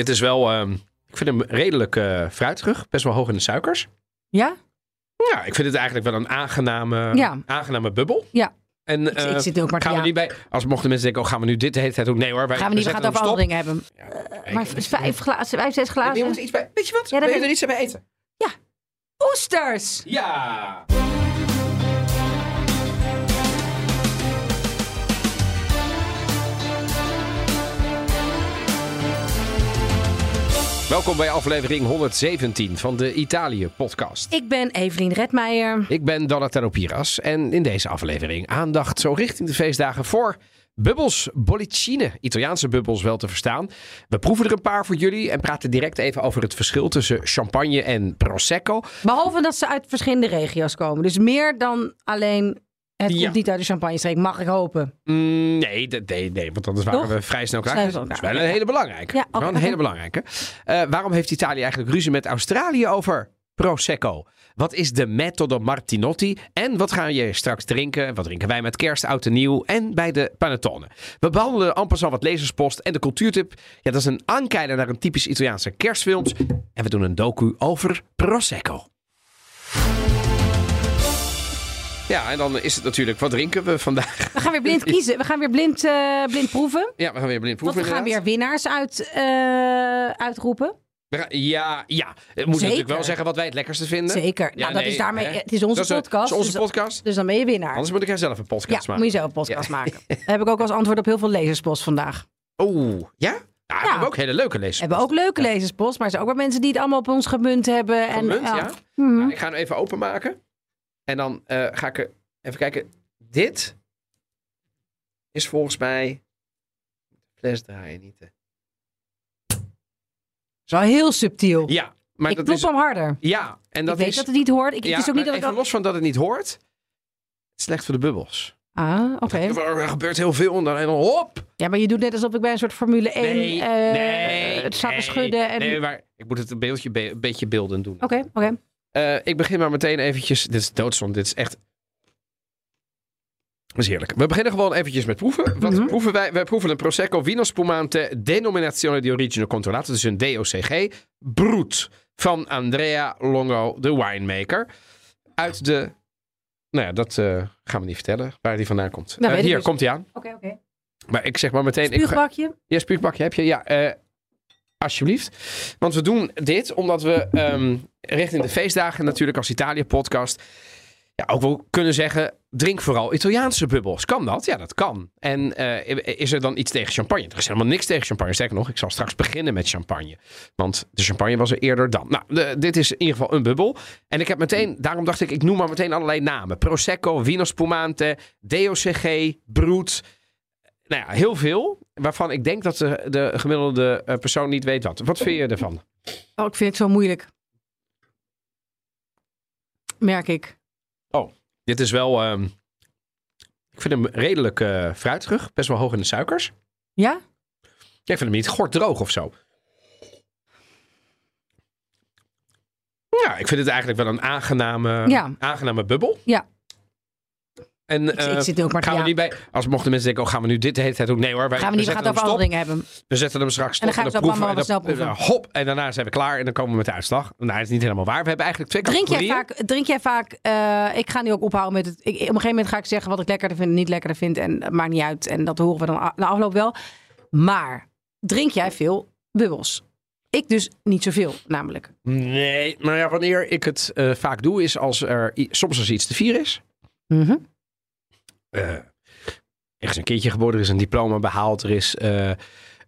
Dit is wel, ehm, ik vind hem redelijk eh fruitig. Best wel hoog in de suikers. Ja? Ja, ik vind het eigenlijk wel een aangename, Ja. aangename bubbel. Ja. En Ik, eh, ik zit nu ook maar gaan we ja. niet bij, als mochten mensen denken, oh, gaan we nu dit de hele tijd doen? Nee hoor, wij, Gaan we niet, we gaan het over andere dingen hebben. stop. Maar vijf, glazen, vijf, zes glazen. moet iets bij, weet je wat? Ja, je weet- er iets bij eten? Oesters! Ja! Welkom bij aflevering 117 van de Italië-podcast. Ik ben Evelien Redmeijer. Ik ben Donatello Piras en in deze aflevering aandacht zo richting de feestdagen voor bubbels, bollicine, Italiaanse bubbels wel te verstaan. We proeven er een paar voor jullie en praten direct even over het verschil tussen champagne en prosecco. Behalve dat ze uit verschillende regio's komen. Dus meer dan alleen het Ja. komt niet uit de champagne-streek, mag ik hopen. Mm, nee, nee, nee, want anders waren Toch? we vrij snel klaar. Dat is wel een hele belangrijke. Ja, Wel oké, een hele belangrijke. Eh, waarom heeft Italië eigenlijk ruzie met Australië over Prosecco? Wat is de metodo Martinotti? En wat gaan je straks drinken? Wat drinken wij met kerst, oud en nieuw? En bij de panettone. We behandelen amper al wat lezerspost en de cultuurtip. Ja, dat is een aankijker naar een typisch Italiaanse kerstfilms. En we doen een docu over Prosecco. Ja, en dan is het natuurlijk, wat drinken we vandaag? We gaan weer blind kiezen. We gaan weer blind, eh, blind proeven. Ja, we gaan weer blind Want proeven we gaan weer winnaars uit, eh, uitroepen. Ja, ja. We moeten natuurlijk wel zeggen wat wij het lekkerste vinden. Zeker. Ja, nou, dat nee, is daarmee, hè? het is onze Dat is, een- podcast. dat is onze dus, podcast. dus dan ben je winnaar. Anders moet ik zelf een ja, podcast moet maken. je zelf een podcast Ja. maken. Dat heb ik ook als antwoord op heel veel lezerspost vandaag. Oeh, ja? Ja, we hebben ook hele leuke lezers. We hebben ook leuke lezerspost, maar er zijn ook wel mensen die het allemaal op ons gemunt hebben. En, Gemunt, ja? Mhm. Nou, ik ga hem even openmaken. En dan eh, ga ik er even kijken. Dit is volgens mij... Fles draaien niet. hè. is wel heel subtiel. Ja, maar ik dat is... hem harder. Ja, en dat ik weet is... dat het niet hoort. Ik, ja, het is ook niet dat ik... even los van dat het niet hoort. Slecht voor de bubbels. Ah, oké. Er gebeurt heel veel dan, en dan hop. Ja, maar je doet net alsof ik bij een soort Formule 1 Nee, eh, nee, het stappen nee, schudden. En... Nee, maar ik moet het een, beeldje, be- een beetje beelden doen. Oké, oké. Eh, ik begin maar meteen eventjes. Dit is doodzonde. Dit is echt. Dat is heerlijk. We beginnen gewoon eventjes met proeven. Wat Mhm. proeven wij? Wij proeven een Prosecco Vino Spumante Denominazione di Origine Controllata. Dus een DOCG. Brut. Van Andrea Longo, de winemaker. Uit de... Nou ja, dat eh, gaan we niet vertellen. Waar die vandaan komt. Nou, Eh, hier, dus. komt hij aan. Oké, oké. Maar ik zeg maar meteen... Ik Spuugbakje. ja, spuugbakje heb je. Ja, alsjeblieft. Want we doen dit omdat we ehm, richting de feestdagen natuurlijk als Italië-podcast... Ja, ook wel kunnen zeggen, drink vooral Italiaanse bubbels. Kan dat? Ja, dat kan. En eh, is er dan iets tegen champagne? Er is helemaal niks tegen champagne. Sterker nog, ik zal straks beginnen met champagne. Want de champagne was er eerder dan. Nou, dit is in ieder geval een bubbel. En ik heb meteen, daarom dacht ik, ik noem maar meteen allerlei namen. Prosecco, Vino Spumante, DOCG, Brut. Nou ja, heel veel. Waarvan ik denk dat de, de gemiddelde eh, persoon niet weet wat. Wat vind je ervan? Oh, ik vind het zo moeilijk. Merk ik. Dit is wel... ehm, ik vind hem redelijk eh fruitig. Best wel hoog in de suikers. Ja? Ja, ik vind hem niet gorddroog of zo. Ja, ik vind het eigenlijk wel een aangename, Ja. aangename bubbel. Ja. En Ik, eh, ik zit ook maar gaan we niet bij... Als mochten mensen denken, oh, gaan we nu dit de hele tijd doen? Nee hoor, wij, Gaan we niet, we gaan het over stop. andere dingen hebben. We zetten hem straks En dan stop gaan we en zo allemaal proeven snel en proeven. Hop, en daarna zijn we klaar en dan komen we met de uitslag. Nou, dat is niet helemaal waar. We hebben eigenlijk twee Drink jij vaak, drink jij vaak eh, ik ga nu ook ophouden met het, ik, op een gegeven moment ga ik zeggen wat ik lekkerder vind en niet lekkerder vind en het maakt niet uit en dat horen we dan na afloop wel. Maar drink jij veel bubbels? Ik dus niet zoveel, namelijk. Nee, maar ja, wanneer ik het eh, vaak doe, is als er soms als iets te vieren is. Eh, er is een kindje geboren, er is een diploma behaald, er is eh,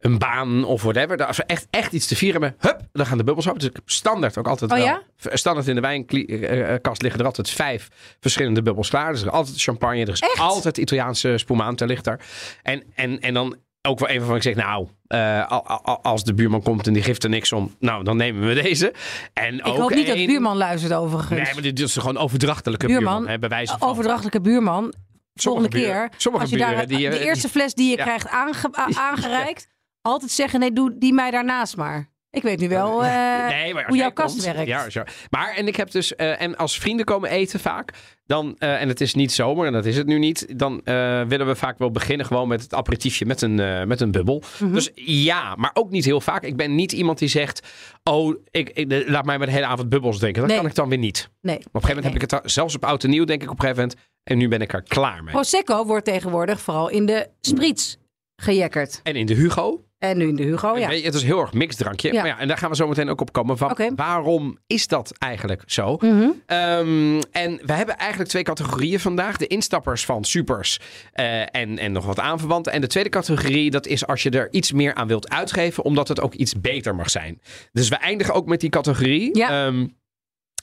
een baan of whatever. Als we echt, echt iets te vieren hebben, hup, dan gaan de bubbels open. Dus ik heb standaard ook altijd Oh wel. ja? Standaard in de wijnkast liggen er altijd vijf verschillende bubbels klaar. Dus er is altijd champagne, er is Echt? altijd Italiaanse spumante ligt daar. En, en, en dan ook wel een waarvan ik zeg, nou, eh, al- al- als de buurman komt en die geeft er niks om, nou, dan nemen we deze. En Ik ook hoop niet dat één- buurman luistert overigens. Nee, maar dit is gewoon overdrachtelijke Buurman, buurman, hè, bij wijze van. Overdrachtelijke buurman. Sommige Volgende keer, sommige als je daar die, eh, de eerste fles die je Ja. krijgt aange- aangereikt, altijd zeggen nee, doe die mij daarnaast maar. Ik weet nu wel eh, Nee, als hoe jouw kast komt- werkt. Ja, zo. Maar en ik heb dus eh, en als vrienden komen eten vaak, dan eh, en het is niet zomer en dat is het nu niet, dan eh, willen we vaak wel beginnen gewoon met het aperitiefje met een eh, met een bubbel. Mhm. Dus ja, maar ook niet heel vaak. Ik ben niet iemand die zegt, oh, ik, ik laat mij maar de hele avond bubbels drinken. Dat Nee. kan ik dan weer niet. Nee. Op een gegeven moment heb ik het zelfs op oud en nieuw denk ik op een gegeven moment en nu ben ik er klaar mee. Prosecco wordt tegenwoordig vooral in de spritz gejekkerd. En in de Hugo, En nu in de Hugo, ja. Je, het is heel erg mixed drankje. Ja. Maar ja, en daar gaan we zo meteen ook op komen. Van. Waarom is dat eigenlijk zo? Mhm. Ehm, en we hebben eigenlijk twee categorieën vandaag. De instappers van supers eh, en, en nog wat aanverwanten. En de tweede categorie, dat is als je er iets meer aan wilt uitgeven, omdat het ook iets beter mag zijn. Dus we eindigen ook met die categorie. Ja. Ehm,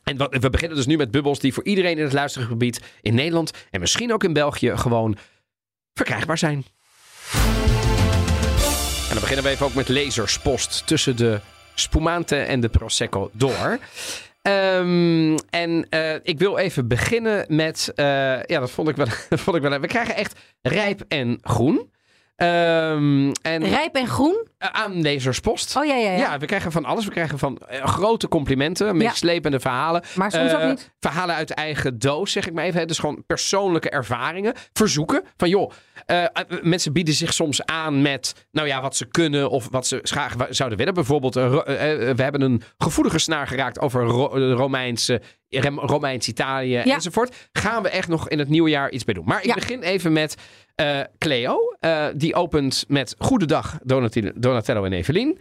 en we beginnen dus nu met bubbels die voor iedereen in het luistergebied in Nederland en misschien ook in België gewoon verkrijgbaar zijn. En dan beginnen we even ook met laserspost tussen de spumante en de prosecco door. Ehm, en eh, ik wil even beginnen met, eh, ja, dat vond ik wel, dat vond ik wel. We krijgen echt rijp en groen. Ehm, en Rijp en groen? eh, aan laserspost. Oh ja, ja, ja. Ja, we krijgen van alles. We krijgen van eh, grote complimenten, meeslepende verhalen. Maar soms Eh, ook niet. Verhalen uit eigen doos, zeg ik maar even. Dus gewoon persoonlijke ervaringen. Verzoeken van, joh, eh, eh, mensen bieden zich soms aan met, nou ja, wat ze kunnen of wat ze graag zouden willen. Bijvoorbeeld, eh, eh, eh, we hebben een gevoelige snaar geraakt over Ro- eh, Romeinse, Rem- Romeins Italië Ja. enzovoort. Gaan we echt nog in het nieuwe jaar iets mee doen. Maar ik Ja. begin even met eh, Cleo. Eh, die opent met Goedendag Donati- Donatello en Evelien.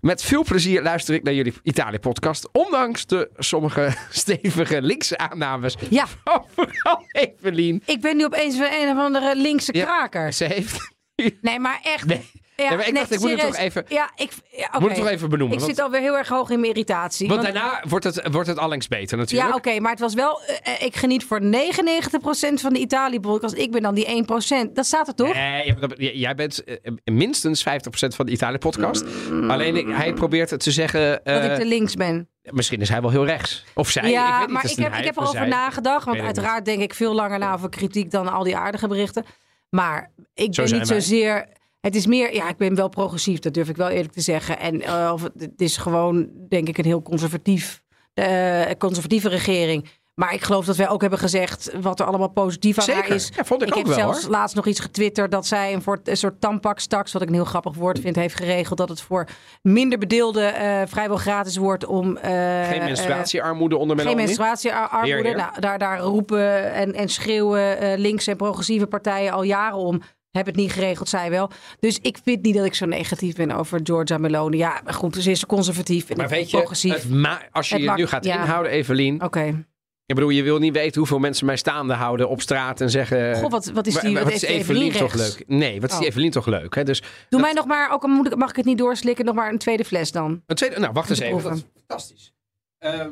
Met veel plezier luister ik naar jullie Italië-podcast. Ondanks de sommige stevige linkse aannames Ja, van vooral Evelien. ik ben nu opeens weer een of andere linkse Ja. kraker. Ze heeft... Nee, maar echt. Nee. Ja, maar ik dacht, ik moet het toch even- Ja, ik, ja. Moet het toch even benoemen. Ik want, zit alweer heel erg hoog in mijn irritatie. want want- daarna wordt het, wordt het allengs beter natuurlijk. ja, oké, maar het was wel. eh, ik geniet voor 99% van de Italië-podcast. Ik ben dan die 1%. Dat staat er toch? Nee, jij bent eh, minstens 50% van de Italië-podcast. Alleen ik- hij probeert het te zeggen... eh, dat ik te links ben. Misschien is hij wel heel rechts. Of zij, ik ja, weet niet. maar ik heb, ik heb erover zij? nagedacht. Want ik uiteraard denk ik veel langer na over kritiek dan al die aardige berichten. Maar ik Zo ben niet wij. zozeer. Het is meer, ja, ik ben wel progressief, dat durf ik wel eerlijk te zeggen. En of het, is gewoon, denk ik, een heel conservatief, eh, conservatieve regering. Maar ik geloof dat wij ook hebben gezegd wat er allemaal positief aan haar Zeker. is. Ja, vond ik, ook heb wel zelfs hoor. laatst nog iets getwitterd dat zij een, voor, een soort tampax-tax, wat ik een heel grappig woord vind, heeft geregeld. Dat het voor minder bedeelden eh, vrijwel gratis wordt om. Geen menstruatiearmoede onder geen menstruatiearmoede. Nou, daar, daar roepen en, en schreeuwen eh linkse en progressieve partijen al jaren om. Heb het niet geregeld, zij wel. Dus ik vind niet dat ik zo negatief ben over Giorgia Meloni. Ja, maar goed, ze is conservatief en Maar weet je, progressief. het ma- als je Het je nu gaat ja. inhouden, Evelien. Oké. Ik bedoel, je wil niet weten hoeveel mensen mij staande houden op straat en zeggen... Goh, wat, wat is "Wa- die? wa- Wat, is Evelien toch leuk? Nee, wat is die Oh. Evelien toch leuk? Hè? Dus Doe mij nog maar, ook al moet ik, mag ik het niet doorslikken, nog maar een tweede fles dan. een tweede... Nou, wacht eens even. ik Dat is fantastisch. Ehm,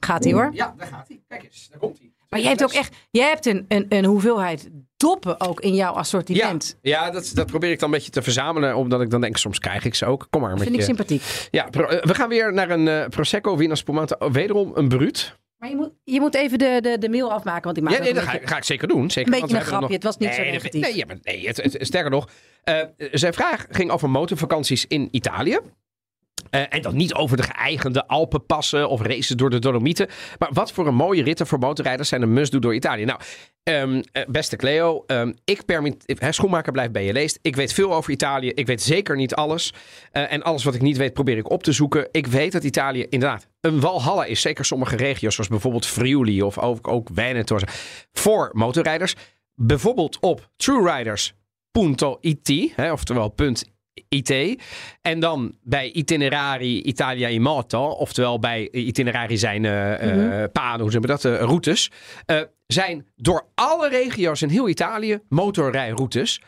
Gaat ie hoor. Ja, daar gaat hij. Kijk eens, daar komt hij. Maar jij hebt ook echt, jij hebt een, een, een hoeveelheid doppen ook in jouw Ja, assortiment. ja dat, dat probeer ik dan een beetje te verzamelen. Omdat ik dan denk, soms krijg ik ze ook. Kom maar met vind ik sympathiek. Ja, eh, we gaan weer naar een eh, Prosecco Wiener Spumante. Oh, Wederom een bruut. Maar je moet, je moet even de, de, de mail afmaken, want ik maak Ja, nee, dat ga, ga ik zeker doen. Zeker, Een beetje een grapje, nog- het was niet zo Nee, negatief. Nee, ja, maar nee het, het- sterker nog. eh, zijn vraag ging over motorvakanties in Italië. Eh, en dan niet over de geëigende Alpenpassen of races door de Dolomieten. Maar wat voor een mooie ritten voor motorrijders zijn een must-do door Italië. Nou, ehm, eh, beste Cleo, ehm, ik permit, hè, schoenmaker blijft bij je leest. Ik weet veel over Italië. Ik weet zeker niet alles. Eh, en alles wat ik niet weet probeer ik op te zoeken. Ik weet dat Italië inderdaad een walhalla is. Zeker sommige regio's zoals bijvoorbeeld Friuli of ook, ook Veneto. Voor motorrijders. Bijvoorbeeld op trueriders.it, hè, oftewel punt IT. En dan bij Itinerari Italia in oftewel bij Itinerari zijn eh eh, Mhm. paden, hoe zeggen we dat, eh, routes, zijn door alle regio's in heel Italië motorrijroutes.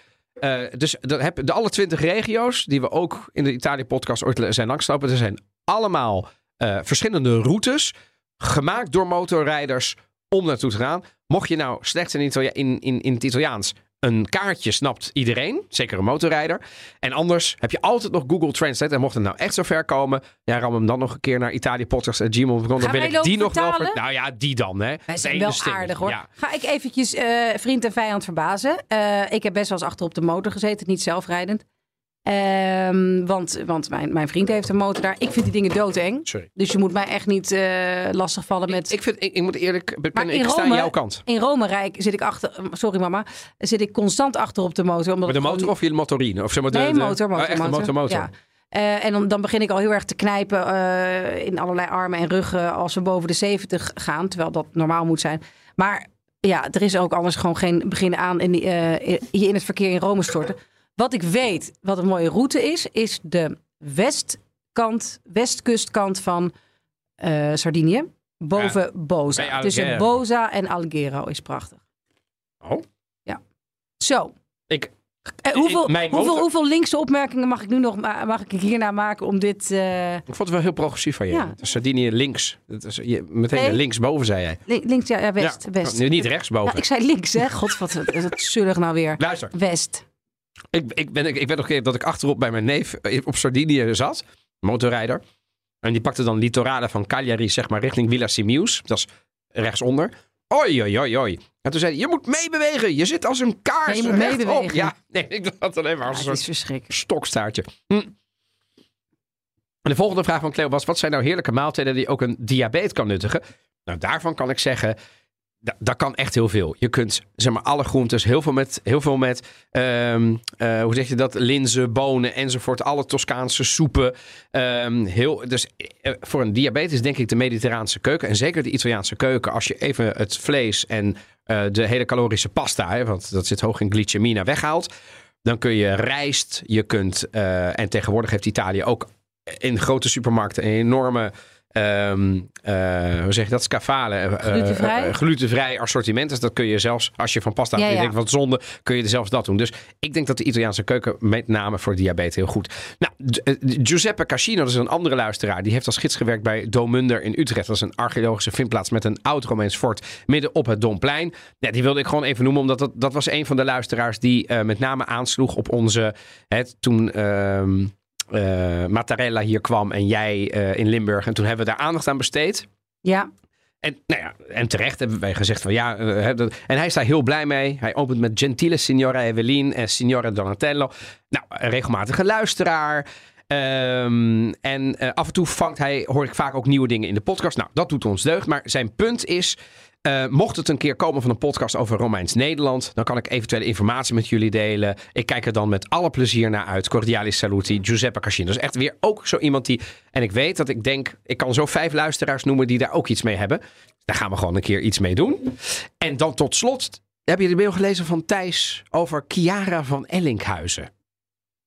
Dus dat heb, de alle twintig regio's, die we ook in de Italië-podcast ooit zijn langsgelopen, er zijn allemaal verschillende routes, gemaakt door motorrijders om naartoe te gaan. Mocht je nou slechts in, Italia- in, in, in het Italiaans een kaartje snapt iedereen, zeker een motorrijder. En anders heb je altijd nog Google Translate. En mocht het nou echt zo ver komen, ja, ram hem dan nog een keer naar italiapodcast.gmail.com. Dan Gaan wil ik die nog wel... ver- Nou ja, die dan, hè. Wij zijn wel aardig hoor. Ja. Ga ik eventjes eh, vriend en vijand verbazen. Eh, ik heb best wel eens achter op de motor gezeten, niet zelfrijdend. Ehm, want want mijn, mijn vriend heeft een motor daar. Ik vind die dingen doodeng. Sorry. Dus je moet mij echt niet eh lastigvallen met... Ik, vind, ik, ik moet eerlijk bekennen, ik sta aan jouw kant. In Rome Rijk zit ik achter... Sorry mama. Zit ik constant achter op de motor. Omdat Met de motor of je motorine? Of zeg maar de, Nee, de- motor, motor, Oh, echt motor. motor, motor. Ja. Eh, en dan, dan begin ik al heel erg te knijpen eh, in allerlei armen en ruggen als we boven de 70 gaan, terwijl dat normaal moet zijn. Maar ja, er is ook anders gewoon geen begin aan in die, eh, je in het verkeer in Rome storten. Wat ik weet, wat een mooie route is, is de westkant, westkustkant van eh, Sardinië, boven Boza. Tussen. Boza en Alghero is prachtig. Oh. Zo, Ik, eh, hoeveel, Ik- hoeveel, hoeveel linkse opmerkingen mag ik nu nog ma- mag ik hierna maken om dit. eh, ik vond het wel heel progressief van je. Ja. Sardinië links. Dat is, je, meteen Nee. linksboven, zei jij. li- links, ja, ja, west. Ja. west. Nu niet rechtsboven. Ja, ik zei links, hè? God, wat is het zullig nou weer. Luister, West. Ik, ik, ben, ik, ik weet nog een keer dat ik achterop bij mijn neef eh, op Sardinië zat. Motorrijder. En die pakte dan litorale van Cagliari, zeg maar, richting Villa Simius. Dat is rechtsonder. Oi, oi, oi, oi. En toen zei hij, je moet meebewegen. Je zit als een kaars Ja, je moet meebewegen. Ja, nee, ik had alleen maar Ja, als een soort stokstaartje. Hm. En de volgende vraag van Cleo was: wat zijn nou heerlijke maaltijden die ook een diabetes kan nuttigen? Nou, daarvan kan ik zeggen. Da- Dat kan echt heel veel. Je kunt zeg maar alle groentes, heel veel met, heel veel met ehm, eh, hoe zeg je dat? Linzen, bonen enzovoort. Alle Toscaanse soepen. Ehm, heel, dus eh, voor een diabetes denk ik de mediterraanse keuken. En zeker de Italiaanse keuken. Als je even het vlees en eh, de hele calorische pasta, hè, want dat zit hoog in glycemina, weghaalt. Dan kun je rijst, je kunt, en tegenwoordig heeft Italië ook in grote supermarkten een enorme, ehm, eh, hoe zeg je dat, scafale, eh, Glutenvrij? eh, glutenvrij assortiment. Dus dat kun je zelfs, als je van pasta Ja, ja, denkt wat zonde, kun je zelfs dat doen. Dus ik denk dat de Italiaanse keuken met name voor diabetes heel goed. Nou, Gi- Giuseppe Cascino, dat is een andere luisteraar, die heeft als gids gewerkt bij Domunder in Utrecht. Dat is een archeologische vindplaats met een oud Romeins fort midden op het Domplein. Ja, die wilde ik gewoon even noemen, omdat dat, dat was een van de luisteraars die met name aansloeg op onze, het, toen eh, Mattarella hier kwam en jij eh, in Limburg. En toen hebben we daar aandacht aan besteed. Ja, En, nou ja, en terecht hebben wij gezegd van ja. eh, dat- en hij is daar heel blij mee. Hij opent met Gentile Signora Evelien en Signora Donatello. Nou, een regelmatige luisteraar. Ehm, en af en toe vangt hij, hoor ik vaak ook nieuwe dingen in de podcast. Nou, dat doet ons deugd. Maar zijn punt is. Eh, mocht het een keer komen van een podcast over Romeins Nederland, dan kan ik eventuele informatie met jullie delen. Ik kijk er dan met alle plezier naar uit. Cordialis saluti, Giuseppe Cascino. Dat is echt weer ook zo iemand die. En ik weet dat ik denk, ik kan zo vijf luisteraars noemen die daar ook iets mee hebben. Daar gaan we gewoon een keer iets mee doen. En dan tot slot, heb je de mail gelezen van Thijs over Chiara van Ellinkhuizen?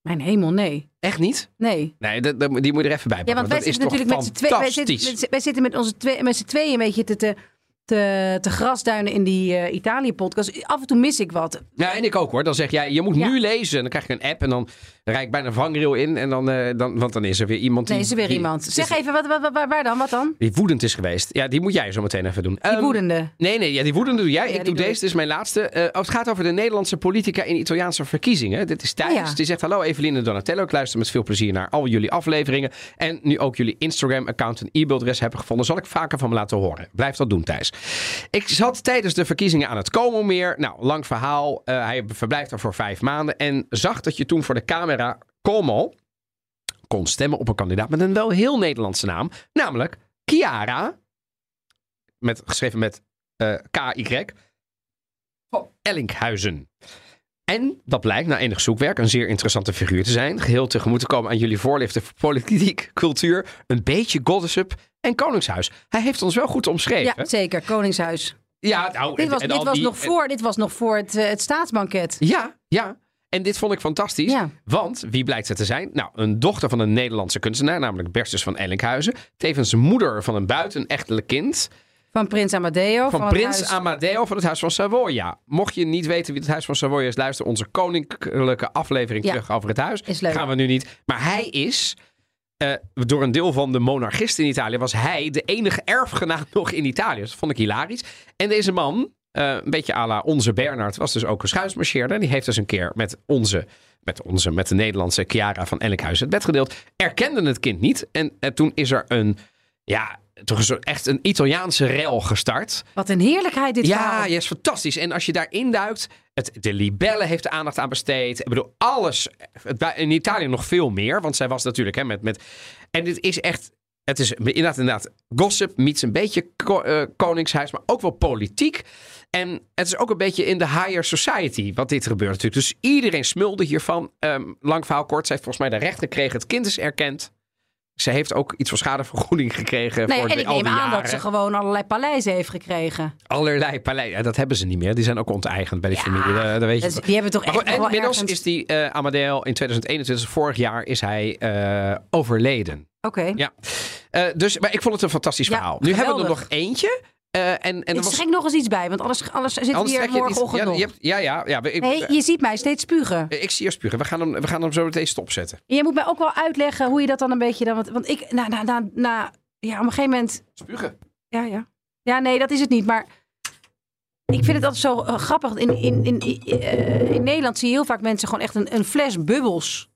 mijn hemel, nee. Echt niet? Nee. Nee, dat, dat- die moet je er even bij Ja, want wij dat zitten natuurlijk met z'n twee, wij zitten, met, wij zitten met onze twee, met z'n tweeën een beetje te, te, te, te grasduinen in die eh, Italië-podcast. Af en toe mis ik wat. Ja, en ik ook hoor. Dan zeg jij, je moet Ja. nu lezen. Dan krijg je een app en dan rijd ik bijna een vangrail in. En dan, eh, dan, want dan is er weer iemand die... Nee, is er weer die- iemand. die- Zeg even, wat, waar, waar dan? Wat dan? Die woedend is geweest. Ja, die moet jij zo meteen even doen. Die Ehm, woedende. Nee, nee, ja, die woedende doe jij. Ja, ik doe doe deze, dit is mijn laatste. Oh, het gaat over de Nederlandse politica in Italiaanse verkiezingen. Dit is Thijs. Oh ja. Die zegt, hallo Evelien en Donatello. Ik luister met veel plezier naar al jullie afleveringen. En nu ook jullie Instagram-account en e-mailadres hebben gevonden. Zal ik vaker van me laten horen. Blijf dat doen, Thijs. Ik zat tijdens de verkiezingen aan het Como-meer. Nou, lang verhaal. Eh, hij verblijft er voor vijf maanden. En zag dat je toen voor de camera Como kon stemmen op een kandidaat met een wel heel Nederlandse naam. Namelijk Chiara. Met, geschreven met eh K-Y. Van Ellinkhuizen. En dat blijkt na enig zoekwerk een zeer interessante figuur te zijn. Geheel tegemoet te komen aan jullie voorliefde voor politiek, cultuur, een beetje goddessup en koningshuis. Hij heeft ons wel goed omschreven. Ja, zeker. Koningshuis. Ja, nou, Dit was, en dit was, die- nog, voor, dit was nog voor het, eh, het staatsbanket. Ja, ja. En dit vond ik fantastisch. Ja. Want wie blijkt het te zijn? Nou, een dochter van een Nederlandse kunstenaar, namelijk Bertus van Ellinkhuizen. Tevens moeder van een buitenechtelijk kind. Van Prins Amadeo. Van, het prins huis- Amadeo van het Huis van Savoia. Mocht je niet weten wie het Huis van Savoia is, luister onze koninklijke aflevering Ja. terug over het huis. Is leuk. Gaan we nu niet. Maar hij is, eh, door een deel van de monarchisten in Italië, was hij de enige erfgenaam nog in Italië. Dat vond ik hilarisch. En deze man, eh, een beetje à la onze Bernard, was dus ook een schuismarcheerder. Die heeft dus een keer met onze, met onze, met de Nederlandse Chiara van Ellinkhuizen het bed gedeeld. Erkende het kind niet. En eh, toen is er een, ja, toch een soort- echt een Italiaanse rel gestart. Wat een heerlijkheid dit Ja, ja, is fantastisch. En als je daarin duikt, het, de libelle heeft er aandacht aan besteed. Ik bedoel, alles. Het, in Italië nog veel meer, want zij was natuurlijk hè, met, met. En dit is echt. Het is inderdaad, inderdaad gossip, meets een beetje ko- eh, koningshuis, maar ook wel politiek. En het is ook een beetje in de higher society wat dit gebeurt natuurlijk. Dus iedereen smulde hiervan. Ehm, lang verhaal kort, zij heeft volgens mij de recht gekregen. Het kind is erkend. Ze heeft ook iets van schadevergoeding gekregen. Nee, voor en de- ik neem aan dat ze gewoon allerlei paleizen heeft gekregen. Allerlei paleis. Ja, dat hebben ze niet meer. Die zijn ook onteigend bij de familie. Dat, dat weet je die hebben toch echt goed, nog en wel inmiddels ergens- is die Amadeo in 2021, vorig jaar, is hij eh, overleden. Oké. Ja. Eh, dus, maar ik vond het een fantastisch Ja, verhaal. Nu hebben we er nog eentje. Eh, en, en er Ik was, schenk nog eens iets bij, want anders, anders zit anders hier morgenochtend ja, nog. je hebt- ja, ja, ja. Ik, Nee, je ziet mij steeds spugen. ik zie je spugen. We gaan hem, we gaan hem zo meteen stopzetten. En je moet mij ook wel uitleggen hoe je dat dan een beetje... Dan, want, want ik, na, na, na, na, ja, op een gegeven moment... Spugen? Ja, ja. Ja, nee, dat is het niet. Maar ik vind het altijd zo eh, grappig. In, in, in, eh, in Nederland zie je heel vaak mensen gewoon echt een, een fles bubbels...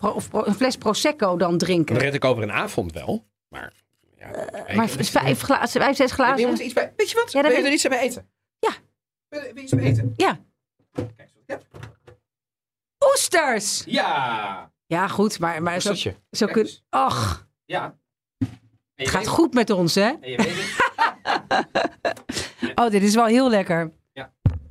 of pro- een fles Prosecco dan drinken. Dat red ik over een avond wel. Maar, ja, Maar is- vijf, glazen, vijf, zes Je glazen. moet er iets bij. Weet je wat? Ja, Wil je er iets bij eten? Ja. Wil je, je iets bij eten? Ja. Kijk. Oesters! Ja. Ja, goed, maar, maar zo, zo kun... Och, Ja. Je het gaat goed met ons, hè? En je weet het. Oh, dit is wel heel lekker.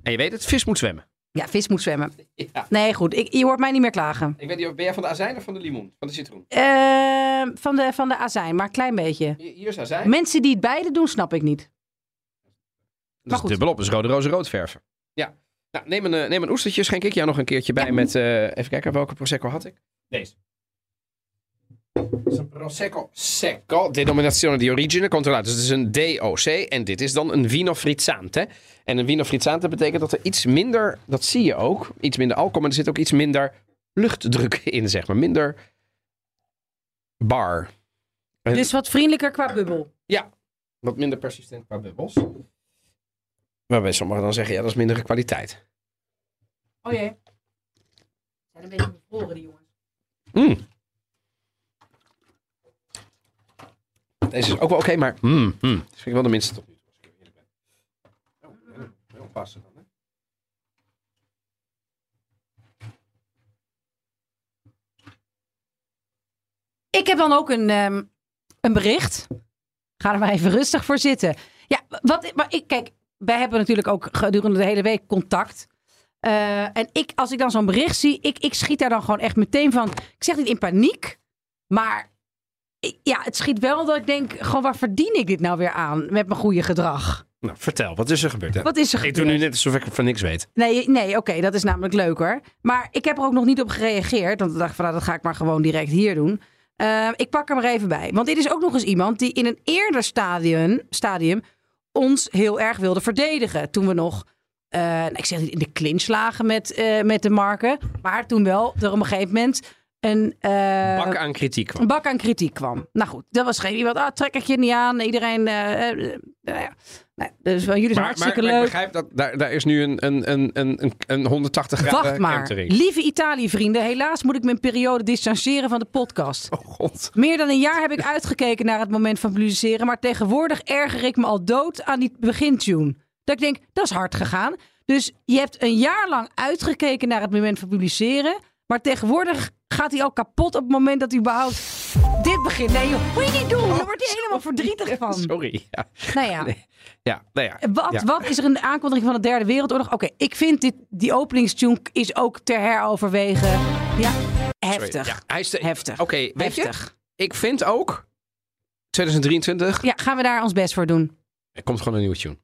En je weet het, vis moet zwemmen. Ja, vis moet zwemmen. Ja. Nee, goed. Ik, je hoort mij niet meer klagen. Ik weet niet, of- ben jij van de azijn of van de limoen? Van de citroen? Ehm, van, de, van de azijn, maar een klein beetje. Hier is azijn. Mensen die het beide doen, snap ik niet. Dat is goed. dubbelop, dus rode roze rood verven. Ja. Nou, neem een, eh, neem een oestertje, schenk ik jou nog een keertje bij Ja. met... eh, even kijken, welke Prosecco had ik? Deze. Het is een Prosecco Secco, denominazione di origine controllata. Dus het is een DOC en dit is dan een Vino Frizzante. En een Vino Frizzante betekent dat er iets minder, dat zie je ook, iets minder alcohol, maar er zit ook iets minder luchtdruk in, zeg maar. Minder bar. Dus wat vriendelijker qua bubbel. Ja, wat minder persistent qua bubbels. Waarbij sommigen dan zeggen, ja, dat is mindere kwaliteit. Oh jee. Zijn een beetje bevroren, die jongens. Mm. Deze is ook wel oké, maar mm, mm. Dat vind ik wel de minste tot nu toe. Als ik heel eerlijk ben. Oh, heel- heel oppassen dan, hè. Ik heb dan ook een, ehm, een bericht. Ga er maar even rustig voor zitten. Ja, wat, maar ik, kijk, wij hebben natuurlijk ook gedurende de hele week contact. Eh, en ik, als ik dan zo'n bericht zie, ik, ik schiet daar dan gewoon echt meteen van. Ik zeg niet in paniek, maar ja, het schiet wel dat ik denk, gewoon waar verdien ik dit nou weer aan met mijn goede gedrag? Nou, vertel, wat is er gebeurd? Hè? Wat is er Ik gebeurd? doe nu net alsof ik van niks weet. Nee, nee oké, dat is namelijk leuker. Maar ik heb er ook nog niet op gereageerd. Want ik dacht van, nou, dat ga ik maar gewoon direct hier doen. Eh, ik pak hem er even bij. Want dit is ook nog eens iemand die in een eerder stadium, stadium ons heel erg wilde verdedigen. Toen we nog, nou, ik zeg niet in de clinch lagen met, eh, met de marken. Maar toen wel er op een gegeven moment een... eh, Bak aan kritiek kwam. een bak aan kritiek kwam. Nou goed, dat was geen iemand. Ah, trek ik je niet aan. Iedereen. eh, eh, nou dus jullie zijn Maar, maar, hartstikke maar ik leuk. begrijp dat daar, daar is nu een, een, een, een, een- een 180 graden Wacht maar. kentering. Lieve Italië-vrienden, helaas moet ik mijn periode distancieren van de podcast. Oh god. Meer dan een jaar heb ik uitgekeken naar het moment van publiceren, maar tegenwoordig erger ik me al dood aan die begintune. Dat ik denk, dat is hard gegaan. Dus je hebt een jaar lang uitgekeken naar het moment van publiceren, maar tegenwoordig gaat hij al kapot op het moment dat hij überhaupt dit begint. Nee joh, moet je niet doen. Daar wordt hij helemaal verdrietig van. Sorry. Ja, Nou ja. Nee. ja, nou ja. Wat, Ja. wat is er in de aankondiging van de Derde Wereldoorlog? Oké, ik vind dit, die openingstune is ook ter heroverwegen. Ja, Sorry. heftig. Ja, hij is de- Heftig. Oké, weet je, Heftig. ik vind ook 2023, Ja, gaan we daar ons best voor doen. er komt gewoon een nieuwe tune.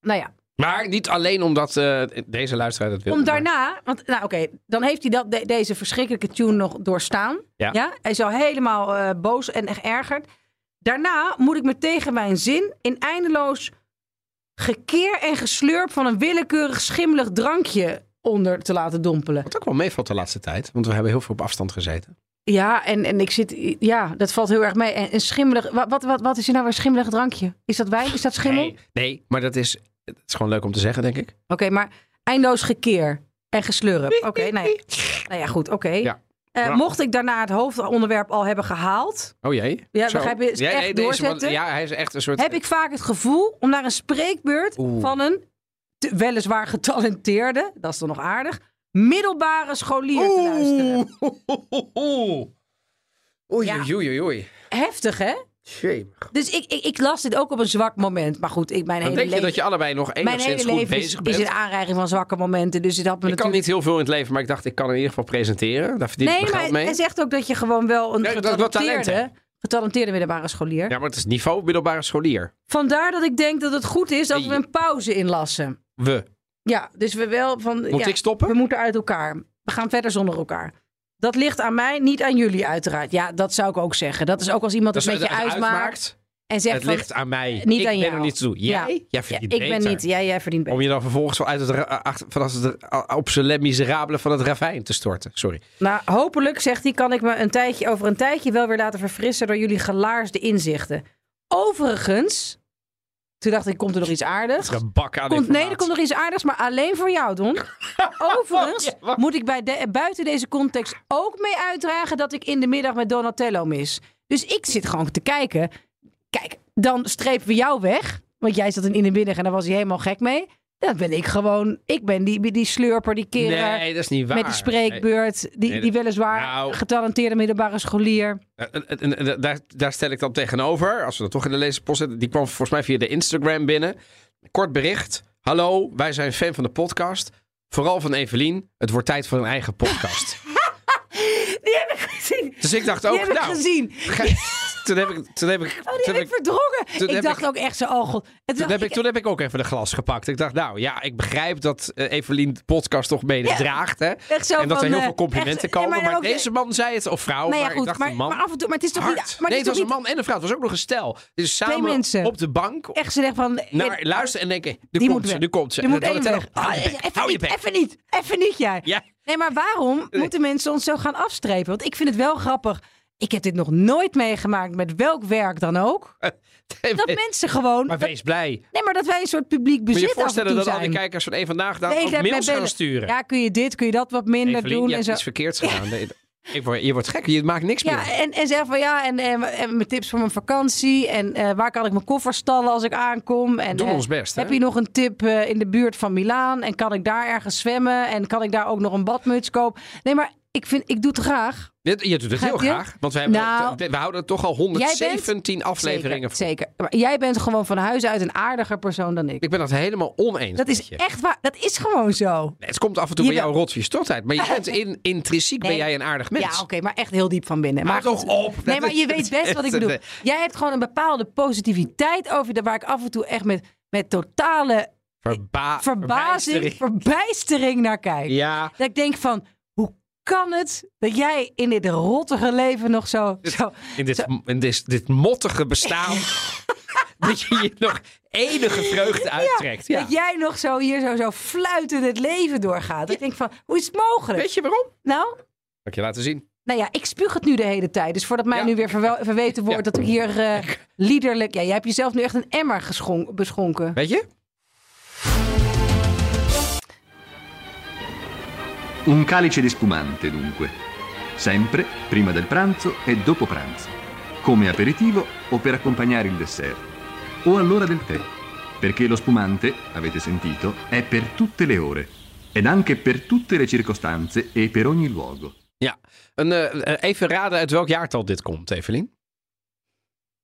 Nou ja, Maar niet alleen omdat eh, deze luisteraar dat wil. om daarna, want nou oké, dan heeft hij dat, de- deze verschrikkelijke tune nog doorstaan. Ja. Hij is al helemaal eh, boos en echt ergerd. Daarna moet ik me tegen mijn zin in eindeloos gekeer en geslurp van een willekeurig schimmelig drankje onder te laten dompelen. Wat ook wel meevalt de laatste tijd, want we hebben heel veel op afstand gezeten. Ja, en, en ik zit, ja, dat valt heel erg mee. En een schimmelig, wat, wat, wat, wat is er nou weer schimmelig drankje? Is dat wijn? Is dat schimmel? Nee, nee, maar dat is, het is gewoon leuk om te zeggen, denk ik. Oké, maar eindeloos gekeer en geslurp. Oké, nee. Nou ja, goed, oké. Ja. Eh, Nou. Mocht ik daarna het hoofdonderwerp al hebben gehaald, Oh jee. Ja, Zo. begrijp je? Is echt doorzetten? ja, hij is echt een soort... heb ik vaak het gevoel om naar een spreekbeurt Oeh. van een weliswaar getalenteerde, dat is dan nog aardig, middelbare scholier te luisteren. Oeh. Oei, Ja. oei, oei, oei. Heftig, hè? Shame. Dus ik, ik, ik las dit ook op een zwak moment. Maar goed, ik, mijn Dan hele denk je leven, dat je allebei nog mijn enigszins hele goed leven is, bezig is bent. een aanreiging van zwakke momenten. Dus dit had me Ik kan niet heel veel in het leven, maar ik dacht, ik kan in ieder geval presenteren. Daar verdien Nee, mijn maar mee. hij zegt ook dat je gewoon wel een Nee, dat getalenteerde, getalenteerde middelbare scholier. Ja, maar het is niveau middelbare scholier. Vandaar dat ik denk dat het goed is dat we een pauze inlassen. We. Ja, dus we wel van... Moet ja, ik stoppen? We moeten uit elkaar. We gaan verder zonder elkaar. Dat ligt aan mij, niet aan jullie uiteraard. Ja, dat zou ik ook zeggen. Dat is ook als iemand het Dus met je het uitmaakt en zegt Het van... ligt aan mij. niet ik aan ben jou. er niet toe. Jij? Ja. Jij Ja, verdient ik ben niet... Ja, jij verdient beter. Om je dan vervolgens het, achter, vanuit het op zijn Les Miserables van het ravijn te storten. Sorry. Nou, hopelijk, zegt hij, kan ik me een tijdje, over een tijdje wel weer laten verfrissen door jullie gelaarsde inzichten. Overigens, toen dacht ik, komt er nog iets aardigs? Er een bak aan Komt, nee, er komt nog iets aardigs, maar alleen voor jou, Don. Overigens moet ik bij de, buiten deze context ook mee uitdragen dat ik in de middag met Donatello mis. Dus ik zit gewoon te kijken. Kijk, dan strepen we jou weg. Want jij zat in in de middag en daar was hij helemaal gek mee. Dan ben ik gewoon, ik ben die, die slurper, die keren Nee, dat is niet waar. met die spreekbeurt. Die, Nee, die weliswaar nou- getalenteerde middelbare scholier. Eh, eh, eh, daar, daar stel ik dan tegenover, als we dat toch in de lezerspost zetten. Die kwam volgens mij via de Instagram binnen. Kort bericht. Hallo, wij zijn fan van de podcast. Vooral van Evelien. Het wordt tijd voor een eigen podcast. Die heb ik gezien. dus ik dacht Die ook, heb ik nou, gezien. ge- toen heb ik, toen heb ik, Oh, die toen heb ik verdrongen. toen Ik dacht ik- ook echt zo, oh god. En Toen heb, ik, toen heb ik ook even de glas gepakt. Ik dacht, nou ja, ik begrijp dat eh, Evelien de podcast toch mede Ja. draagt. Hè? Echt zo en dat er heel eh, veel complimenten echt- komen. maar maar ook- deze man zei het, of vrouw, Nou ja, maar goed, ik dacht maar, een man. maar af en toe, maar het is toch Hard. niet... Maar nee, het was een man en een vrouw. Het was ook nog een stel. Dus Twee samen mensen. op de bank echt zeggen van... naar luisteren en denken, nu komt ze, nu komt ze. Die moet. Hou je bek, even niet, even niet, jij. Nee, maar waarom moeten mensen ons zo gaan afstrepen? Want ik vind het wel grappig. Ik heb dit nog nooit meegemaakt met welk werk dan ook. Dat mensen gewoon... maar dat- wees blij. nee, maar dat wij een soort publiek Moet je bezit je af en voorstellen dat al die zijn. kijkers van één vandaag dan Nee, mails gaan sturen? Ja, kun je dit, kun je dat wat minder Evelien, doen je en hebt zo. iets verkeerds gedaan. Ik word, je wordt gek, je maakt niks Ja, meer. en, en zeg van ja, en, en, en mijn tips voor mijn vakantie. En eh, waar kan ik mijn koffer stallen als ik aankom? En, Doen eh, ons best? Heb je nog een tip eh, in de buurt van Milaan? En kan ik daar ergens zwemmen? En kan ik daar ook nog een badmuts kopen? Nee, maar ik, vind, ik doe het graag. Je, je doet het heel je? graag. Want we, hebben, Nou, we houden toch al Jij bent- 117 afleveringen. Zeker, zeker. Maar jij bent gewoon van huis uit een aardiger persoon dan ik. Ik ben dat helemaal oneens. Dat is je. echt waar. Dat is gewoon zo. Nee, het komt af en toe bij jou rot je stotheid. Maar je bent in, intrinsiek ben jij een aardig mens. Ja, oké, maar echt heel diep van binnen. Maar toch op. Nee, maar je weet best wat ik bedoel. Jij hebt gewoon een bepaalde positiviteit over de waar ik af en toe echt met, met totale Verba verbazing, verbijstering. verbijstering naar kijk. Ja, Dat ik denk van, kan het dat jij in dit rottige leven nog zo... zo in dit, in dit, dit mottige bestaan. dat je je nog enige vreugde uittrekt. Ja. Dat jij nog zo hier zo, zo fluitend het leven doorgaat. Ik denk van, hoe is het mogelijk? Weet je waarom? Nou, ik je laten zien. nou ja, ik spuug het nu de hele tijd. Dus voordat mij nu weer verweten wordt dat ik hier eh, liederlijk... Ja, jij hebt jezelf nu echt een emmer beschonken. Weet je? Un calice di spumante, dunque. Sempre prima del pranzo e dopo pranzo. Come aperitivo o per accompagnare il dessert. O all'ora del tè. Perché lo spumante, avete sentito, è per tutte le ore. Ed anche per tutte le circostanze e per ogni luogo. Ja. Een, eh, even raden uit welk jaartal dit komt, Evelien.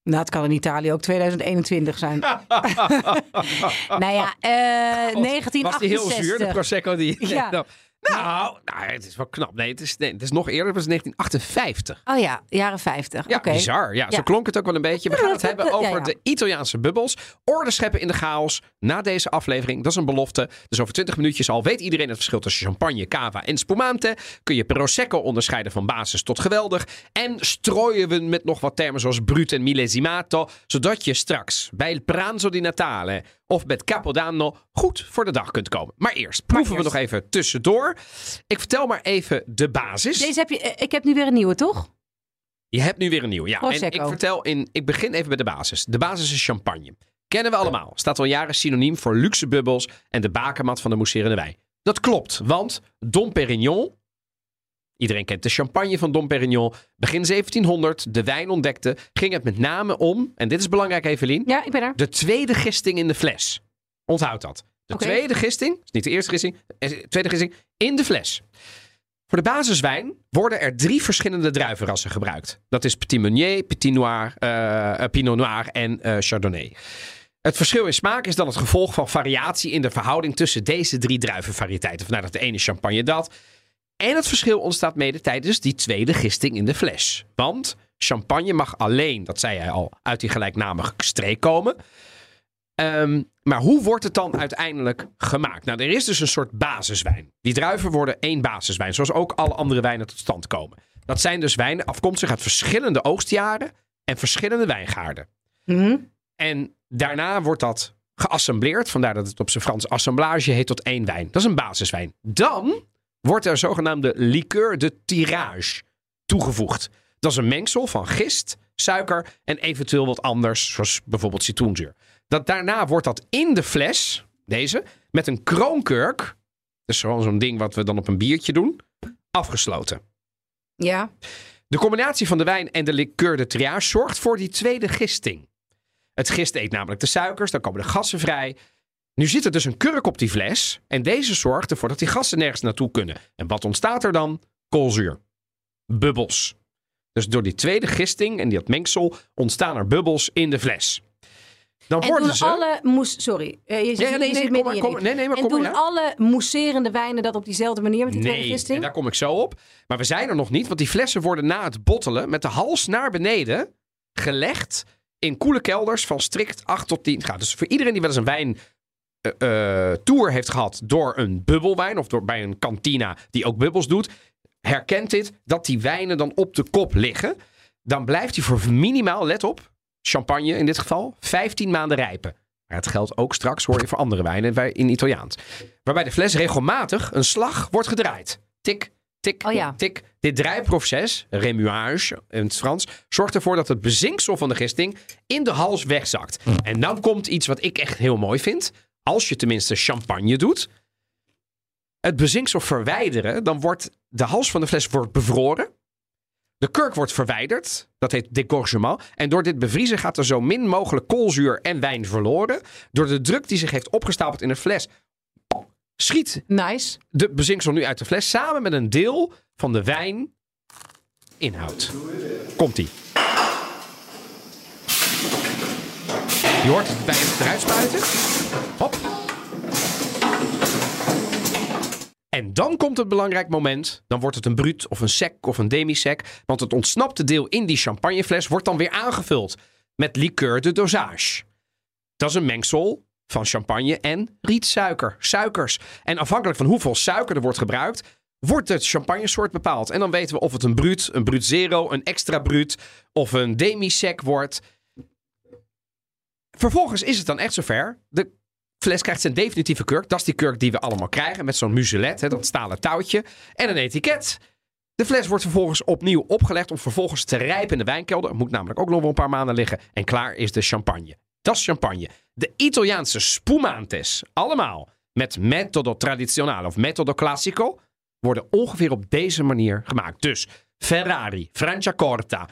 Nou, het kan in Italië ook 2021 zijn. nou ja, eh 1968. Was die heel zuur, de Prosecco? Die, Ja. nou, nou, het is wel knap. Nee, het is, nee, het is nog eerder. Het was 1958. Oh ja, jaren 50. Ja, bizar. Ja, zo klonk het ook wel een beetje. We gaan het hebben Ja, over ja. de Italiaanse bubbels. Orde scheppen in de chaos na deze aflevering. Dat is een belofte. Dus over 20 minuutjes al weet iedereen het verschil tussen champagne, cava en spumante. Kun je prosecco onderscheiden van basis tot geweldig. En strooien we met nog wat termen zoals brut en millesimato. Zodat je straks bij il pranzo di Natale of met Capodanno goed voor de dag kunt komen. Maar eerst proeven eerst. we nog even tussendoor. Ik vertel maar even de basis. Deze heb je, eh, ik heb nu weer een nieuwe, toch? Je hebt nu weer een nieuwe. Ja, en Prosecco. ik vertel in. Ik begin even bij de basis. De basis is champagne. Kennen we allemaal. Staat al jaren synoniem voor luxe bubbels en de bakermat van de mousserende wijn. Dat klopt, want Dom Perignon Iedereen kent de champagne van Dom Perignon. Begin 1700 de wijn ontdekte, ging het met name om, en dit is belangrijk Evelien, Ja, ik ben er. de tweede gisting in de fles. Onthoud dat. De tweede gisting, is niet de eerste gisting, eh, tweede gisting in de fles. Voor de basiswijn worden er drie verschillende druivenrassen gebruikt. Dat is Petit Meunier, Petit Noir, eh, eh, Pinot Noir en Chardonnay. Het verschil in smaak is dan het gevolg van variatie in de verhouding tussen deze drie druivenvariëteiten. Vandaar dat de ene champagne dat. En het verschil ontstaat mede tijdens die tweede gisting in de fles. Want champagne mag alleen, dat zei hij al, uit die gelijknamige streek komen. Ehm, maar hoe wordt het dan uiteindelijk gemaakt? Nou, er is dus een soort basiswijn. Die druiven worden één basiswijn, zoals ook alle andere wijnen tot stand komen. Dat zijn dus wijnen afkomstig uit verschillende oogstjaren en verschillende wijngaarden. Mhm. En daarna wordt dat geassembleerd, vandaar dat het op zijn Frans assemblage heet tot één wijn. Dat is een basiswijn. Dan wordt er zogenaamde liqueur de tirage toegevoegd. Dat is een mengsel van gist, suiker en eventueel wat anders, zoals bijvoorbeeld citroenzuur. Dat daarna wordt dat in de fles, deze, met een kroonkurk, dus gewoon zo'n ding wat we dan op een biertje doen, afgesloten. Ja. De combinatie van de wijn en de liqueur de triage zorgt voor die tweede gisting. Het gist eet namelijk de suikers, dan komen de gassen vrij. Nu zit er dus een kurk op die fles en deze zorgt ervoor dat die gassen nergens naartoe kunnen. En wat ontstaat er dan? Koolzuur. Bubbels. Dus door die tweede gisting en dat mengsel ontstaan er bubbels in de fles. Dan En worden ze... alle moes... Sorry. eh, je zit, nee, nee, kom kom- nee, nee, maar En doen ja. alle mousserende wijnen dat op diezelfde manier met die tweede Nee, gisting? en daar kom ik zo op. Maar we zijn er nog niet, want die flessen worden na het bottelen met de hals naar beneden gelegd in koele kelders van strikt 8 tot 10 graden. Dus voor iedereen die wel eens een wijn eh, eh, tour heeft gehad door een bubbelwijn of door, bij een kantina die ook bubbels doet, herkent dit dat die wijnen dan op de kop liggen. Dan blijft hij voor minimaal, let op, champagne in dit geval, 15 maanden rijpen. Maar het geldt ook straks, hoor je, voor andere wijnen wij- in Italiaans. Waarbij de fles regelmatig een slag wordt gedraaid. Tik, tik, Oh ja. tik. Dit draaiproces, remuage in het Frans, zorgt ervoor dat het bezinksel van de gisting in de hals wegzakt. En dan komt iets wat ik echt heel mooi vind. Als je tenminste champagne doet. Het bezinksel verwijderen, dan wordt de hals van de fles wordt bevroren. De kurk wordt verwijderd. Dat heet dégorgement. En door dit bevriezen gaat er zo min mogelijk koolzuur en wijn verloren. Door de druk die zich heeft opgestapeld in de fles. Schiet Nice. de bezinksel nu uit de fles samen met een deel van de wijn inhoud. Komt-ie. Je hoort het wijn eruit spuiten. Hop. En dan komt het belangrijk moment. Dan wordt het een bruut of een sec of een demi-sec. Want het ontsnapte deel in die champagnefles wordt dan weer aangevuld met liqueur de dosage. Dat is een mengsel van champagne en rietsuiker, suikers. En afhankelijk van hoeveel suiker er wordt gebruikt, wordt het champagnesoort bepaald. En dan weten we of het een bruut, een bruut zero, een extra bruut of een demi-sec wordt. Vervolgens is het dan echt zover. De fles krijgt zijn definitieve kurk. Dat is die kurk die we allemaal krijgen met zo'n muselet, hè, dat stalen touwtje. En een etiket. De fles wordt vervolgens opnieuw opgelegd om vervolgens te rijpen in de wijnkelder. Het moet namelijk ook nog wel een paar maanden liggen. En klaar is de champagne. Dat is champagne. De Italiaanse spumantes, allemaal met metodo tradizionale of metodo classico, worden ongeveer op deze manier gemaakt. Dus Ferrari, Franciacorta,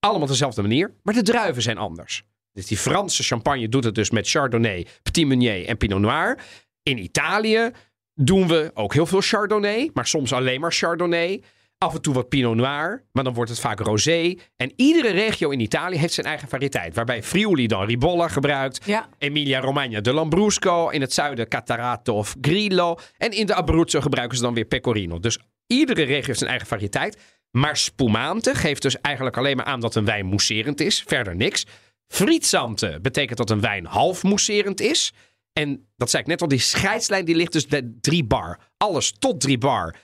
allemaal dezelfde manier, maar de druiven zijn anders. Dus die Franse champagne doet het dus met Chardonnay, Petit Meunier en Pinot Noir. In Italië doen we ook heel veel Chardonnay, maar soms alleen maar Chardonnay. Af en toe wat Pinot Noir, maar dan wordt het vaak rosé. En iedere regio in Italië heeft zijn eigen variëteit. Waarbij Friuli dan Ribolla gebruikt. Ja. Emilia-Romagna de Lambrusco. In het zuiden Catarato of Grillo. En in de Abruzzo gebruiken ze dan weer Pecorino. Dus iedere regio heeft zijn eigen variëteit. Maar spumante geeft dus eigenlijk alleen maar aan dat een wijn mousserend is. Verder niks. Frietsante betekent dat een wijn half mousserend is. En dat zei ik net al, die scheidslijn die ligt dus bij drie bar. Alles tot drie bar.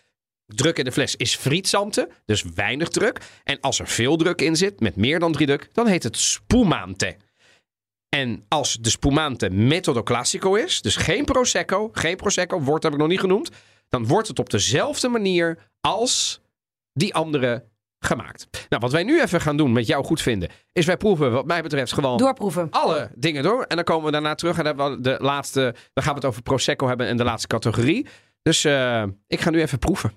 Druk in de fles is frietsante, dus weinig druk. En als er veel druk in zit, met meer dan drie druk, dan heet het spumante. En als de spumante metodo classico is, dus geen prosecco, geen prosecco, woord heb ik nog niet genoemd, dan wordt het op dezelfde manier als die andere gemaakt. Nou, wat wij nu even gaan doen met jou goed vinden, is wij proeven wat mij betreft gewoon Doorproeven. alle dingen door. En dan komen we daarna terug en dan hebben we de laatste, dan gaan we het over prosecco hebben en de laatste categorie. Dus eh, ik ga nu even proeven.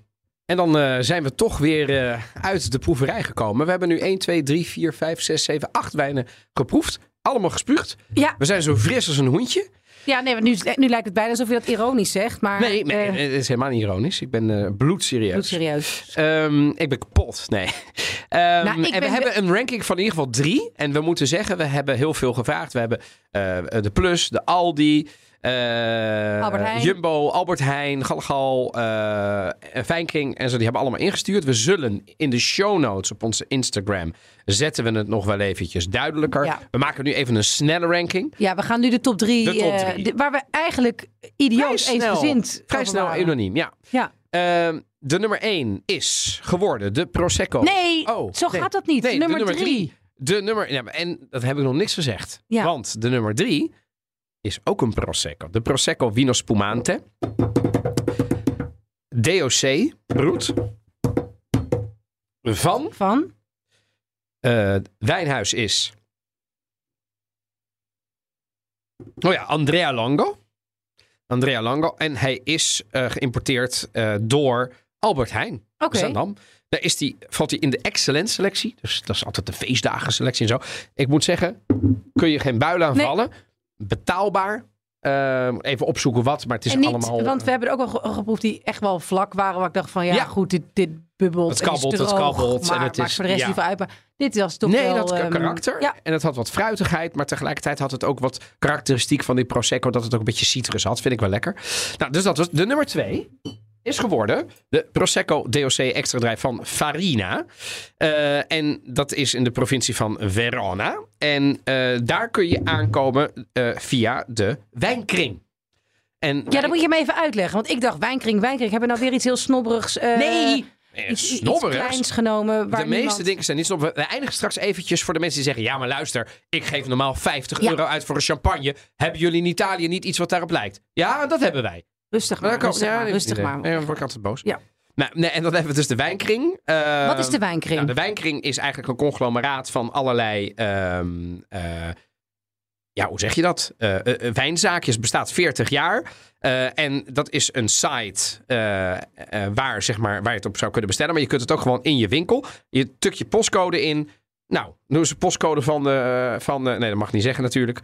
En dan eh, zijn we toch weer eh, uit de proeverij gekomen. We hebben nu 1, 2, 3, 4, 5, 6, 7, 8 wijnen geproefd. Allemaal gespuugd. Ja, We zijn zo fris als een hoentje. Ja nee, nu, nu lijkt het bijna alsof je dat ironisch zegt. Maar Nee, nee eh, het is helemaal niet ironisch. Ik ben eh bloedserieus. bloedserieus. Ehm, ik ben kapot. Nee. Ehm, Nou, en we ben- hebben een ranking van in ieder geval drie. En we moeten zeggen, we hebben heel veel gevraagd. We hebben eh, de Plus, de Aldi, Albert Heijn. Jumbo, Albert Heijn, Galgal, eh Fijnkring en zo. Die hebben allemaal ingestuurd. We zullen in de show notes op onze Instagram zetten we het nog wel eventjes duidelijker. Ja. We maken nu even een snelle ranking. Ja, we gaan nu de top drie. De top eh, drie. de- waar we eigenlijk idioot eens snel. gezind Vrij snel unaniem, ja. Ja. Ehm, de nummer 1 is geworden de Prosecco. Nee, Oh, zo nee. gaat dat niet. Nee, nummer, de nummer drie. De nummer, ja, en dat heb ik nog niks gezegd. Ja. Want de nummer drie is ook een Prosecco. De Prosecco Vino Spumante. DOC, roet. Van Van? eh, Wijnhuis is. Oh ja, Andrea Longo. Andrea Longo. En hij is eh, geïmporteerd eh, door Albert Heijn. Oké. Zaandam. Daar is die, valt hij in de excellent selectie. Dus dat is altijd de feestdagen selectie en zo. Ik moet zeggen, kun je geen buil aan Nee. Betaalbaar. Eh, even opzoeken wat, maar het is en niet, allemaal... want we hebben er ook wel ge- geproefd die echt wel vlak waren. Waar ik dacht van ja, Ja. goed, dit, dit bubbelt. Het kabbelt, het droog, kabbelt en het maakt is- voor de rest ja. niet veel uit. Maar dit was toch nee, wel... dat ehm, karakter. Ja, En het had wat fruitigheid, maar tegelijkertijd had het ook wat karakteristiek van die Prosecco. Dat het ook een beetje citrus had. Vind ik wel lekker. Nou, dus dat was de nummer twee. Is geworden de Prosecco DOC extra drijf van Farina. Eh, en dat is in de provincie van Verona. En eh, daar kun je aankomen eh, via de wijnkring. En ja, dat moet je me even uitleggen. Want ik dacht, wijnkring, wijnkring. Hebben we nou weer iets heel snobberigs... Nee, Iets, snobberigs. kleins genomen. Waar de meeste niemand- dingen zijn niet zo. We eindigen straks eventjes voor de mensen die zeggen: ja, maar luister, ik geef normaal 50 Ja. euro uit voor een champagne. Hebben jullie in Italië niet iets wat daarop lijkt? Ja, dat hebben wij. Rustig Maar kan- rustig ja, maar, nee, rustig nee, maar. Nee, dan word ik altijd boos. Ja. Nou, nee, en dan hebben we dus de wijnkring. Ehm, Wat is de wijnkring? Nou, de wijnkring is eigenlijk een conglomeraat van allerlei. ehm, eh, ja, hoe zeg je dat? Eh, eh, wijnzaakjes bestaat 40 jaar. Eh, en dat is een site eh, eh, waar, zeg maar, waar je het op zou kunnen bestellen. Maar je kunt het ook gewoon in je winkel. Je tukt je postcode in. Nou, noem eens de postcode van de, van de. Nee, dat mag ik niet zeggen natuurlijk.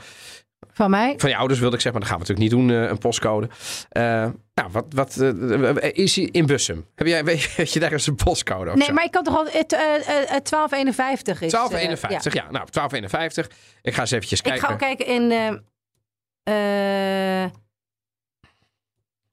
Van mij? Van je ouders wilde ik zeggen, maar dat gaan we natuurlijk niet doen, eh, een postcode. Eh, nou, wat, wat eh, is hij in Bussum? Heb jij, weet je daar eens een postcode of Nee, zo? maar ik kan toch al... Het, eh, 1251 is... eh, 1251, ja. Nou, 1251. Ik ga eens eventjes ja. Ik kijken. ga ook kijken in...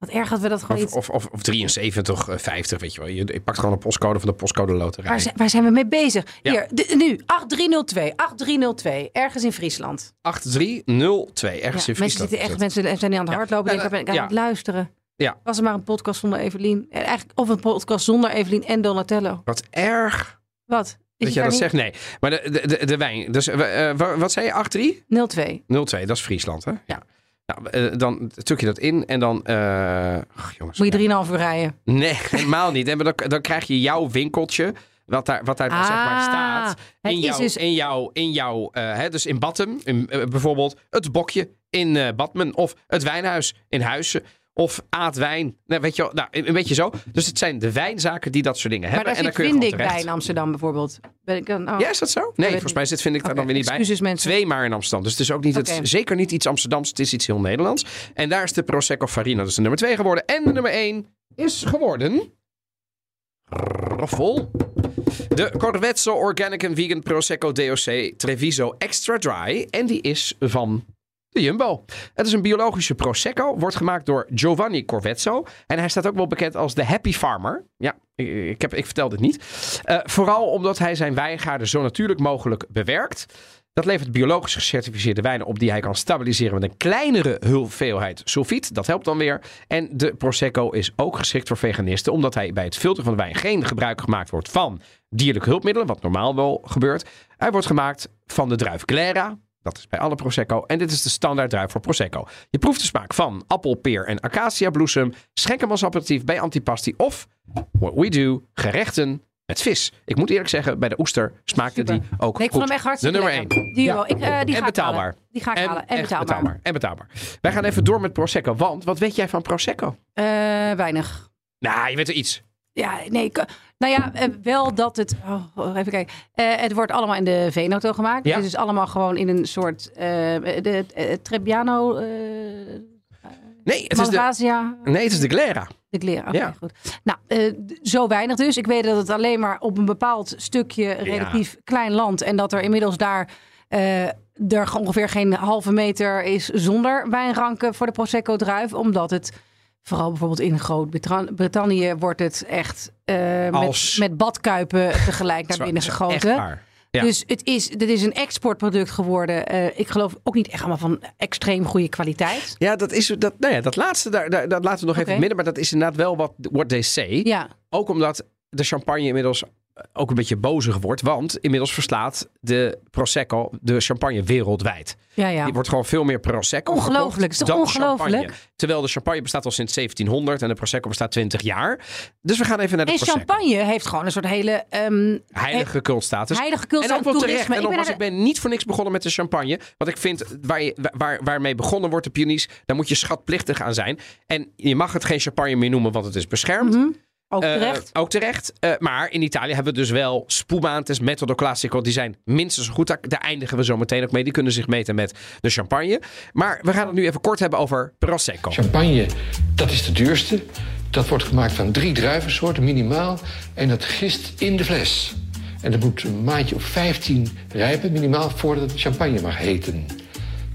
eh, eh, wat erg dat we dat gewoon Of, niet... of, of, of 73, eh, 50, weet je wel. Je, je pakt gewoon een postcode van de postcode loterij. Waar zijn, waar zijn we mee bezig? Ja. Hier, de- nu, 8302. 8302. Ergens in Friesland. 8302, ergens Ja, in mensen Friesland. zitten echt, mensen zijn niet aan het hardlopen. Ja, Ik ben ik aan ja. het luisteren. Ja. Was er maar een podcast zonder Evelien. En Eigenlijk, of een podcast zonder Evelien en Donatello. Wat erg Wat? Dat jij dat zegt. Nee, maar de, de, de, de wijn. Dus, eh, eh, wa- wat zei je? 83? niet? 02. 02, dat is Friesland, hè? Ja. Nou, eh, dan tuk je dat in en dan... eh ach, jongens. Moet je 3,5 uur rijden. Nee, helemaal niet. En dan, dan krijg je jouw winkeltje, wat daar, wat daar zeg maar Ah, staat. het In is jouw, dus- in jouw, in jouw eh, hè, dus in Battem, in, bijvoorbeeld het bokje in Badmen. Of het wijnhuis in Huizen. Of Aardwijn. Nou, weet je wel, nou, een beetje zo. Dus het zijn de wijnzaken die dat soort dingen Maar hebben. daar en dan kun je vind ik bij in Amsterdam bijvoorbeeld. Ben ik dan, oh. Ja, is dat zo? Nee, volgens mij zit, vind ik daar dan weer niet bij. excuses, mensen. Twee maar in Amsterdam. Dus het is ook niet het, zeker niet iets Amsterdams. Het is iets heel Nederlands. En daar is de Prosecco Farina dus de nummer twee geworden. En de nummer één is geworden... Raffel. De Corvetzo Organic and Vegan Prosecco DOC Treviso Extra Dry. En die is van de Jumbo. Het is een biologische Prosecco. Wordt gemaakt door Giovanni Corvetzo. En hij staat ook wel bekend als de Happy Farmer. Ja, ik, ik, heb, ik vertel dit niet. Eh, vooral omdat hij zijn wijngaarden zo natuurlijk mogelijk bewerkt. Dat levert biologisch gecertificeerde wijnen op die hij kan stabiliseren met een kleinere hoeveelheid sulfiet. Dat helpt dan weer. En de Prosecco is ook geschikt voor veganisten, omdat hij bij het filteren van de wijn geen gebruik gemaakt wordt van dierlijke hulpmiddelen, wat normaal wel gebeurt. Hij wordt gemaakt van de druif Glera. Dat is bij alle Prosecco. En dit is de standaard druif voor Prosecco. Je proeft de smaak van appel, peer en acacia-bloesem. Schenk hem als aperitief bij antipasti of, what we do, gerechten met vis. Ik moet eerlijk zeggen, bij de oester smaakte Super. die ook Nee, ik goed. vond hem echt hartstikke De nummer lekker. één. Die, Ja. ik, eh, die En ga betaalbaar. Ik halen. Die ga ik halen. En echt betaalbaar. En betaalbaar. Wij gaan even door met Prosecco. Want wat weet jij van Prosecco? Eh, weinig. Nou, je weet er iets. Ja, nee. Nou ja, eh, wel dat het. Oh, even kijken. Eh, het wordt allemaal in de Veenauto gemaakt. Ja. Dus het is allemaal gewoon in een soort. eh de eh, Trebbiano. Nee, het is de, nee, het is de Glera. De. Oké, Ja. goed. Nou, zo weinig dus. Ik weet dat het alleen maar op een bepaald stukje relatief klein land. En dat er inmiddels daar. er ongeveer geen halve meter is zonder wijnranken voor de Prosecco druif. Omdat het. Vooral bijvoorbeeld in Groot-Brittannië wordt het echt eh, Als- met, met badkuipen tegelijk naar binnen gegoten. Ja. Dus het is, dit is een exportproduct geworden. Eh, ik geloof ook niet echt allemaal van extreem goede kwaliteit. Ja, dat is dat. Nou ja, dat laatste, daar, daar, dat laten we nog even midden. Maar dat is inderdaad wel wat what they say. Ja, Ook omdat de champagne inmiddels ook een beetje bozig wordt. Want inmiddels verslaat de Prosecco de champagne wereldwijd. ja, ja. Die wordt gewoon veel meer Prosecco Ongelooflijk, is ongelooflijk? champagne. Terwijl de champagne bestaat al sinds 1700 en de Prosecco bestaat 20 jaar. Dus we gaan even naar de En Prosecco. champagne heeft gewoon een soort hele ehm Heilige cultstatus. heilige cultuur en ook wel terecht. En Ik ben nogmaals, ik ben niet voor niks begonnen met de champagne. Want ik vind, waar je, waar, waarmee begonnen wordt de pionies, daar moet je schatplichtig aan zijn. En je mag het geen champagne meer noemen, want het is beschermd. Mhm, ook Eh, terecht. ook terecht. Eh, maar in Italië hebben we dus wel Spumantes, Metodo Classico. Die zijn minstens zo goed. Daar, daar eindigen we zo meteen ook mee. Die kunnen zich meten met de champagne. Maar we gaan het nu even kort hebben over Prosecco. Champagne, dat is de duurste. Dat wordt gemaakt van drie druivensoorten minimaal. En dat gist in de fles. En dat moet een maandje of 15 rijpen minimaal voordat het champagne mag heten.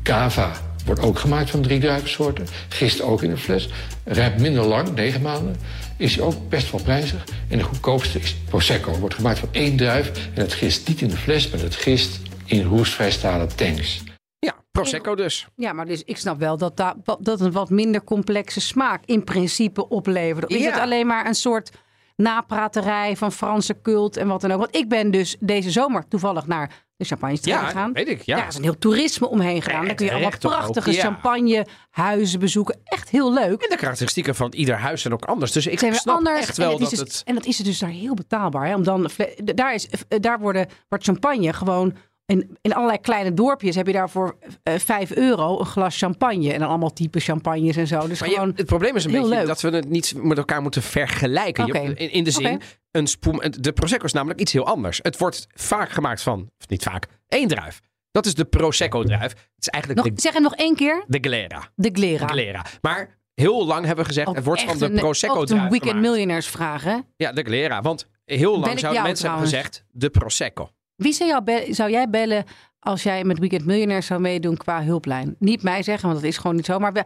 Cava wordt ook gemaakt van drie druivensoorten. Gist ook in een fles. Rijpt minder lang, negen maanden. Is ook best wel prijzig. En de goedkoopste is Prosecco. Wordt gemaakt van één druif. En het gist niet in de fles, maar het gist in roestvrijstalen stalen tanks. Ja, Prosecco dus. Ja, maar dus ik snap wel dat da- dat een wat minder complexe smaak in principe oplevert. Is Ja. het alleen maar een soort napraterij van Franse cult en wat dan ook? Want ik ben dus deze zomer toevallig naar de champagne Ja, gegaan. weet ik. Ja. Daar is een heel toerisme omheen gedaan. Ja, Dan kun je allemaal prachtige ja. champagnehuizen bezoeken. Echt heel leuk. En de karakteristieken van ieder huis zijn ook anders. Dus ik zijn snap anders. echt en, wel het is dat dus, het... en dat is het dus daar heel betaalbaar. Hè? Om dan, daar, is, eh, daar worden, wordt champagne gewoon... In, in allerlei kleine dorpjes heb je daar voor eh 5 euro een glas champagne. En dan allemaal type champagnes en zo. Dus Maar je- gewoon het probleem is een beetje leuk. dat we het niet met elkaar moeten vergelijken. Je- in, in de zin, een spoem, de Prosecco is namelijk iets heel anders. Het wordt vaak gemaakt van, of niet vaak, één druif. Dat is de Prosecco-druif. Het is eigenlijk nog, de, zeg hem nog één keer. de Glera. De Glera. De Glera. Maar heel lang hebben we gezegd, Ook het wordt van de ook Prosecco-druif een weekend gemaakt. millionaires vragen. Ja, de Glera. Want heel lang zouden mensen hebben gezegd, de Prosecco. Wie zou, jou zou jij bellen als jij met Weekend Millionaires zou meedoen qua hulplijn? Niet mij zeggen, want dat is gewoon niet zo. Maar we-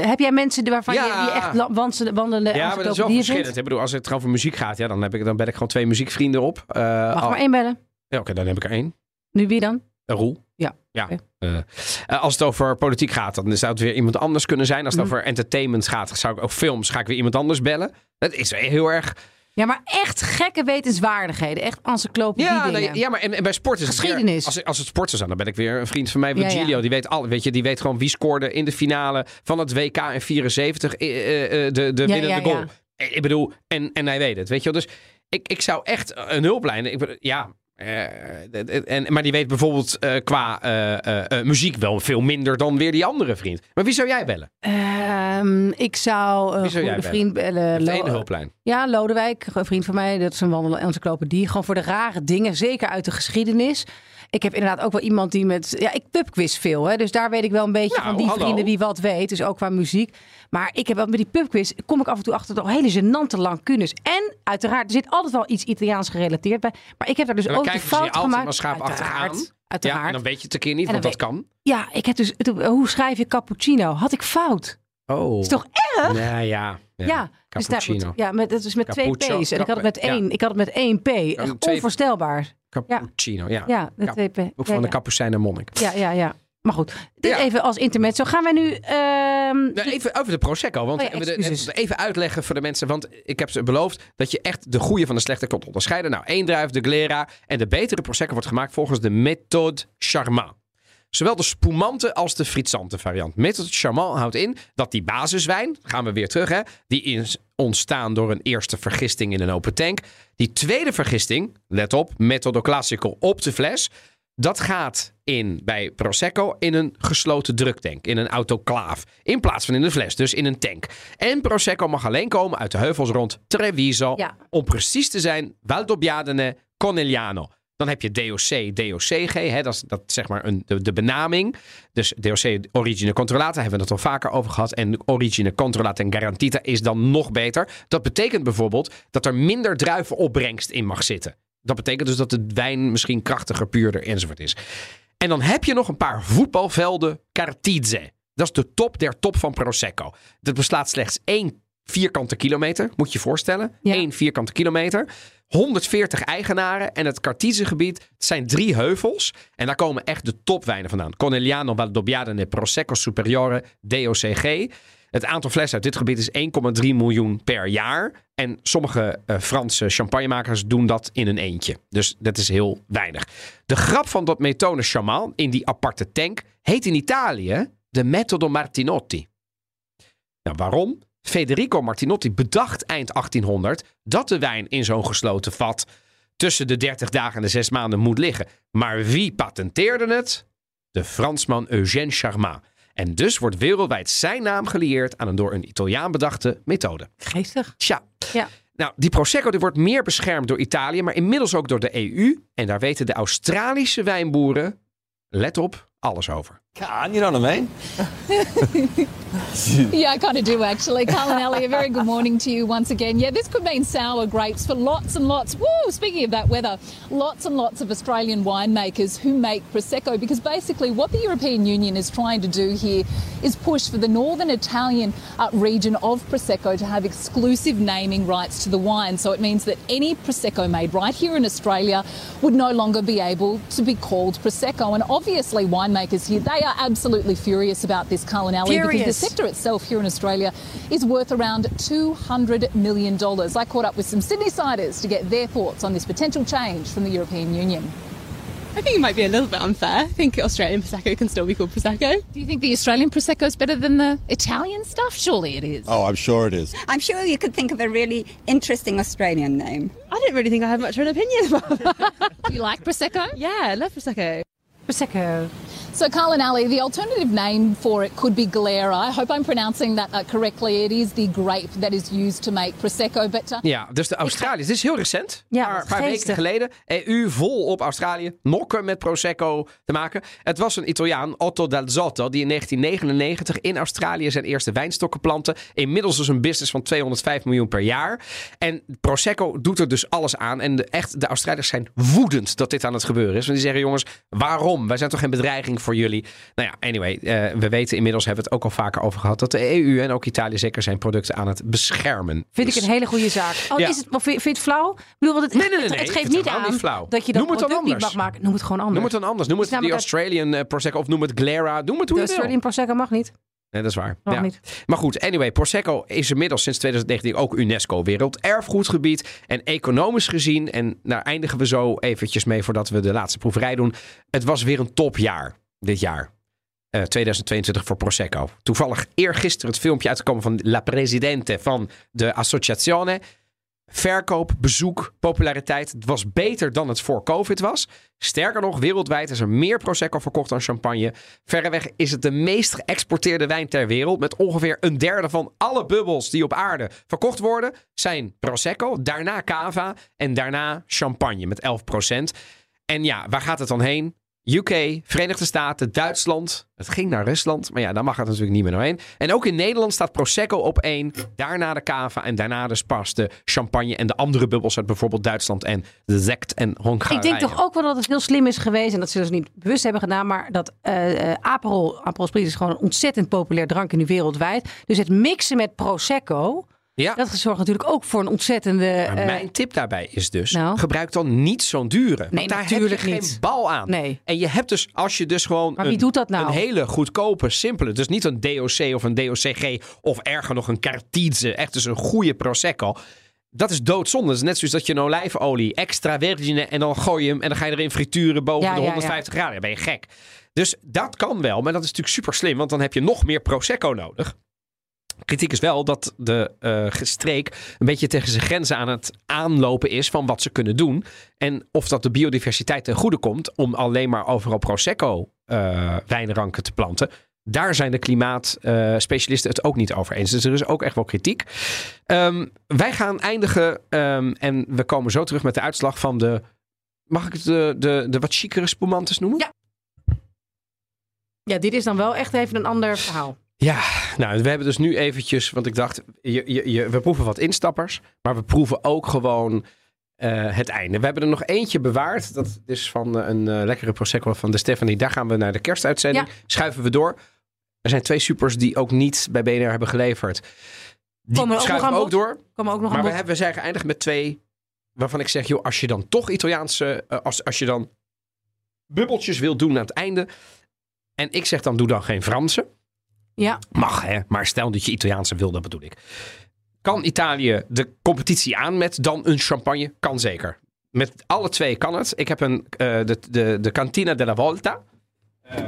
heb jij mensen waarvan Ja. je die echt wandelen, wandelen Ja, maar dat is wel verschillend. vindt? Ik bedoel, als het gewoon over muziek gaat, ja, dan, heb ik, dan ben ik gewoon twee muziekvrienden op. Eh, Mag al- maar één bellen. Ja, Oké, dan heb ik er één. Nu wie dan? Een Roel. Ja, ja. Eh, eh, als het over politiek gaat, dan zou het weer iemand anders kunnen zijn. Als het Mhm. over entertainment gaat, zou ik ook films, ga ik weer iemand anders bellen. Dat is heel erg. Ja, maar echt gekke wetenswaardigheden. Echt encyclopedie Ja, dingen. nee, ja maar en, en bij sport is het weer- Geschiedenis. als, als het sport is, dan ben ik weer een vriend van mij, Ja, ja. Virgilio. Die weet al, weet je, die weet gewoon wie scoorde in de finale van het WK in 74 eh, eh, eh, de, de Ja, winnende goal. Ik bedoel, en, en hij weet het, weet je wel. Dus ik, ik zou echt een hulplijn, ik, ja. Eh, en, maar die weet bijvoorbeeld eh, qua eh, eh, eh, muziek wel veel minder dan weer die andere vriend. Maar wie zou jij bellen? Ehm, ik zou een goede bellen? vriend bellen. Één hulplijn. Ja, Lodewijk, een vriend van mij. Dat is een wandelende encyclopedie. Gewoon voor de rare dingen, zeker uit de geschiedenis. Ik heb inderdaad ook wel iemand die met... Ja, ik pubquiz veel, hè. Dus daar weet ik wel een beetje Nou, van die hallo. vrienden wie wat weet. Dus ook qua muziek. Maar ik heb wel met die pubquiz... kom ik af en toe achter toch hele gênante lancunes. En uiteraard, er zit altijd wel iets Italiaans gerelateerd bij. Maar ik heb daar dus ook de fout gemaakt. Uiteraard. Uiteraard. Ja, en dan weet je het een keer niet, want dat kan. Ja, ik heb dus... Hoe schrijf je cappuccino? Had ik fout? Oh. Is toch erg? Ja, ja. Ja, dus daar Cappuccino. moet- ja, met, dat is met twee P's. En ik had het met Ja. één, ik had het met één P. Echt onvoorstelbaar. Cappuccino, ja. Ja, Cap- twee P. Ook van de ja. Kapucijnen en monnik. Ja, ja, ja. Maar goed, dit Ja. even als intermezzo. Gaan wij nu... ehm, Nou, even over de Prosecco. Want Oh ja, de- even uitleggen voor de mensen. Want ik heb ze beloofd dat je echt de goede van de slechte kunt onderscheiden. Nou, één druif, de Glera. En de betere Prosecco wordt gemaakt volgens de méthode Charmat. Zowel de spumante als de frizzante variant. Méthode Charmat houdt in dat die basiswijn, gaan we weer terug hè, die is ontstaan door een eerste vergisting in een open tank. Die tweede vergisting, let op, Metodo Classico op de fles, dat gaat in bij Prosecco in een gesloten druktank, in een autoclaaf, in plaats van in de fles, dus in een tank. En Prosecco mag alleen komen uit de heuvels rond Treviso, Ja. om precies te zijn Valdobbiadene Conegliano. Dan heb je DOC, DOCG, hè, dat is dat zeg maar een, de, de benaming. Dus DOC, Origine Controllata, hebben we het al vaker over gehad. En Origine Controllata en Garantita is dan nog beter. Dat betekent bijvoorbeeld dat er minder druivenopbrengst in mag zitten. Dat betekent dus dat de wijn misschien krachtiger, puurder enzovoort is. En dan heb je nog een paar voetbalvelden Cartize. Dat is de top der top van Prosecco. Dat beslaat slechts één vierkante kilometer, moet je je voorstellen. Ja. Eén vierkante kilometer. 140 eigenaren en het Cartize-gebied zijn drie heuvels. En daar komen echt de topwijnen vandaan. Conegliano, Valdobbiadene, Prosecco Superiore, DOCG. Het aantal flessen uit dit gebied is 1,3 miljoen per jaar. En sommige eh, Franse champagnemakers doen dat in een eentje. Dus dat is heel weinig. De grap van dat Metone Chamal in die aparte tank heet in Italië de Metodo Martinotti. Nou, waarom? Federico Martinotti bedacht eind 1800 dat de wijn in zo'n gesloten vat tussen de 30 dagen en de 6 maanden moet liggen. Maar wie patenteerde het? De Fransman Eugène Charmat. En dus wordt wereldwijd zijn naam gelieerd aan een door een Italiaan bedachte methode. Geestig. Tja. Ja. Nou, die Prosecco die wordt meer beschermd door Italië, maar inmiddels ook door de EU. En daar weten de Australische wijnboeren, let op, alles over. Can, you know what I mean? Yeah, I kind of do actually. Carl and Ellie, a very good morning to you once again. Yeah, this could mean sour grapes for lots and lots. Woo! Speaking of that weather, lots and lots of Australian winemakers who make prosecco because basically what the European Union is trying to do here is push for the northern Italian uh, region of prosecco to have exclusive naming rights to the wine. So it means that any prosecco made right here in Australia would no longer be able to be called prosecco. And obviously, winemakers here they are absolutely furious about this, Carl and Ellie, because the sector itself here in Australia is worth around $200 million. I caught up with some Sydney siders to get their thoughts on this potential change from the European Union. I think it might be a little bit unfair. I think Australian Prosecco can still be called Prosecco. Do you think the Australian Prosecco is better than the Italian stuff? Surely it is. Oh, I'm sure it is. I'm sure you could think of a really interesting Australian name. I don't really think I have much of an opinion about that. Do you like Prosecco? yeah, I love Prosecco. Prosecco. So, Carl and Ali, the alternative name for it could be Glera. I hope I'm pronouncing that uh, correctly. It is the grape that is used to make Prosecco. But uh, Ja, dus de Australiërs. Dit is heel recent. Ja, Een paar, weken geleden. EU vol op Australië. Nokken met Prosecco te maken. Het was een Italiaan, Otto Del Zotto, die in 1999 in Australië zijn eerste wijnstokken plantte. Inmiddels dus een business van 205 miljoen per jaar. En Prosecco doet er dus alles aan. En de, echt, de Australiërs zijn woedend dat dit aan het gebeuren is. Want die zeggen, jongens, waarom? Wij zijn toch geen bedreiging voor jullie? Nou ja, anyway, eh, we weten inmiddels, hebben we het ook al vaker over gehad, dat de EU en ook Italië zeker zijn producten aan het beschermen. Vind ik een hele goede zaak. Ja. is het, of vind je het flauw? Ik bedoel, want het, Nee, nee, nee, het, geeft niet aan niet flauw. dat je dat Noem het dan product niet mag maken. Noem het gewoon anders. Noem het dan anders. Noem het de namelijk Australian eh, Prosecco of noem het Glera. Noem het hoe De je wil. Australian Prosecco mag niet. Nee, dat is waar. Ja. niet. Maar goed, anyway, Prosecco is inmiddels sinds 2019 ook UNESCO werelderfgoedgebied. En economisch gezien, en daar eindigen we zo eventjes mee voordat we de laatste proeverij doen. Het was weer een topjaar dit jaar. Eh, 2022 voor Prosecco. Toevallig eergisteren het filmpje uitgekomen van La Presidente van de Associazione. Verkoop, bezoek, populariteit. Het was beter dan het voor COVID was. Sterker nog, wereldwijd is er meer Prosecco verkocht dan champagne. Verreweg is het de meest geëxporteerde wijn ter wereld. Met ongeveer een derde van alle bubbels die op aarde verkocht worden, zijn Prosecco. Daarna Cava en daarna champagne met 11%. En ja, waar gaat het dan heen? UK, Verenigde Staten, Duitsland. Het ging naar Rusland, maar ja, daar mag het natuurlijk niet meer doorheen. En ook in Nederland staat Prosecco op één. Daarna de Cava en daarna dus pas de champagne en de andere bubbels uit bijvoorbeeld Duitsland en de Zect en Hongarije. Ik denk toch ook wel dat het heel slim is geweest. En dat ze niet bewust hebben gedaan. Maar dat eh, Aperol, Aperol Spritz is gewoon een ontzettend populair drank nu wereldwijd. Dus het mixen met Prosecco. Ja. Dat zorgt natuurlijk ook voor een ontzettende... Eh, mijn tip daarbij is dus, nou? gebruik dan niet zo'n dure. Nee, want daar natuurlijk heb je geen niet. bal aan. Nee. En je hebt dus, als je dus gewoon Maar wie een, doet dat nou? een hele goedkope, simpele, dus niet een DOC of een DOCG of erger nog een Cartize, echt dus een goede Prosecco. Dat is doodzonde. Dat is net zoals dat je een olijfolie extra vergine en dan gooi je hem en dan ga je erin frituren boven Ja, de ja, ja. 150 graden. Dan ben je gek. Dus dat kan wel, maar dat is natuurlijk super slim, want dan heb je nog meer Prosecco nodig. Kritiek is wel dat de eh, streek een beetje tegen zijn grenzen aan het aanlopen is van wat ze kunnen doen. En of dat de biodiversiteit ten goede komt om alleen maar overal Prosecco eh, wijnranken te planten. Daar zijn de klimaatspecialisten het ook niet over eens. Dus er is ook echt wel kritiek. Ehm, wij gaan eindigen ehm, en we komen zo terug met de uitslag van de. Mag ik de, de, de wat chicere spumantes noemen? Ja. Ja, dit is dan wel echt even een ander verhaal. Ja, nou, we hebben dus nu eventjes, want ik dacht, je, je, je, we proeven wat instappers, maar we proeven ook gewoon eh, het einde. We hebben er nog eentje bewaard. Dat is van eh, een eh, lekkere Prosecco van de Stephanie. Daar gaan we naar de kerstuitzending. Ja. Schuiven we door. Er zijn twee supers die ook niet bij BNR hebben geleverd. Die Komen ook schuiven ook bod? door. Ook nog Maar we, hebben, we zijn geëindigd met twee waarvan ik zeg, joh, als je dan toch Italiaanse, als, als je dan bubbeltjes wil doen aan het einde. En ik zeg dan, doe dan geen Franse. Ja, Mag hè, maar stel dat je Italiaanse wil, dat bedoel ik. Kan Italië de competitie aan met dan een champagne? Kan zeker. Met alle twee kan het. Ik heb een, eh, de, de, de Cantina della Volta. Eh,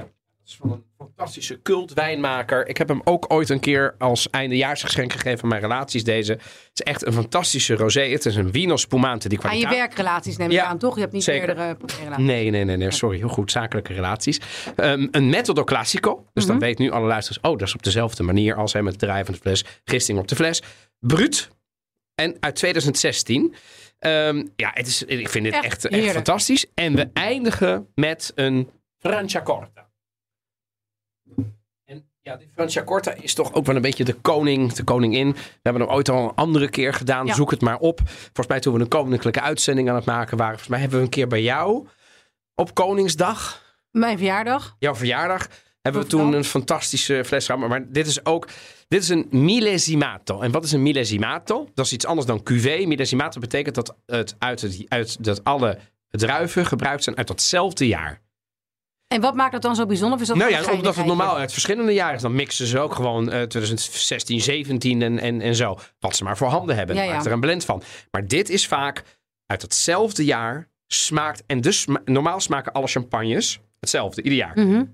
is van een fantastische cultwijnmaker. Ik heb hem ook ooit een keer als eindejaarsgeschenk gegeven aan mijn relaties deze. Het is echt een fantastische rosé. Het is een Vino Spumante die aan je kwaliteit. werkrelaties neem ik Ja, aan, toch? Je hebt niet zeker. meerdere relaties. Nee, nee, nee, nee. Sorry. Heel goed. Zakelijke relaties. Ehm, een metodo classico. Dus Mhm. dan weet nu alle luisteraars. Oh, dat is op dezelfde manier als hè, met het draaien van de fles. Gisting op de fles. Bruut. En uit 2016. Ehm, ja, het is, ik vind dit Echt echt, echt, fantastisch. En we eindigen met een Franciacorta. En ja, die Franciacorta is toch ook wel een beetje de koning, de koningin. We hebben hem ooit al een andere keer gedaan. Ja. Zoek het maar op. Volgens mij toen we een koninklijke uitzending aan het maken waren. Volgens mij hebben we een keer bij jou op Koningsdag, Mijn verjaardag. jouw verjaardag, hebben we toen een fantastische fles gehad. Maar dit is ook, dit is een millesimato. En wat is een millesimato? Dat is iets anders dan cuvée. Millesimato betekent dat, het uit het, uit, dat alle druiven gebruikt zijn uit datzelfde jaar. En wat maakt dat dan zo bijzonder? Is dat Nou ja, omdat het normaal uit verschillende jaren is. Dan mixen ze ook gewoon eh, 2016, 17 en, en, en zo. Wat ze maar voor handen hebben. Ja. Maakt er een blend van. Maar dit is vaak uit hetzelfde jaar smaakt. En dus normaal smaken alle champagnes hetzelfde, ieder jaar. Mhm.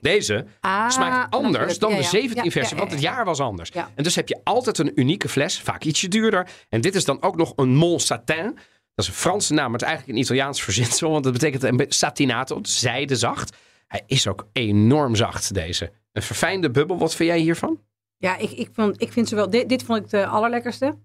Deze Ah, smaakt anders dan Ja, de ja. 17 Ja, versie, want het ja, ja. jaar was anders. En dus heb je altijd een unieke fles, vaak ietsje duurder. En dit is dan ook nog een Mont Satin. Dat is een Franse naam, maar het is eigenlijk een Italiaans verzinsel. Want dat betekent een satinato, zijde zacht. Hij is ook enorm zacht, deze. Een verfijnde bubbel. Wat vind jij hiervan? Ja, ik, ik, vond, ik vind ze wel... Dit, dit vond ik de allerlekkerste.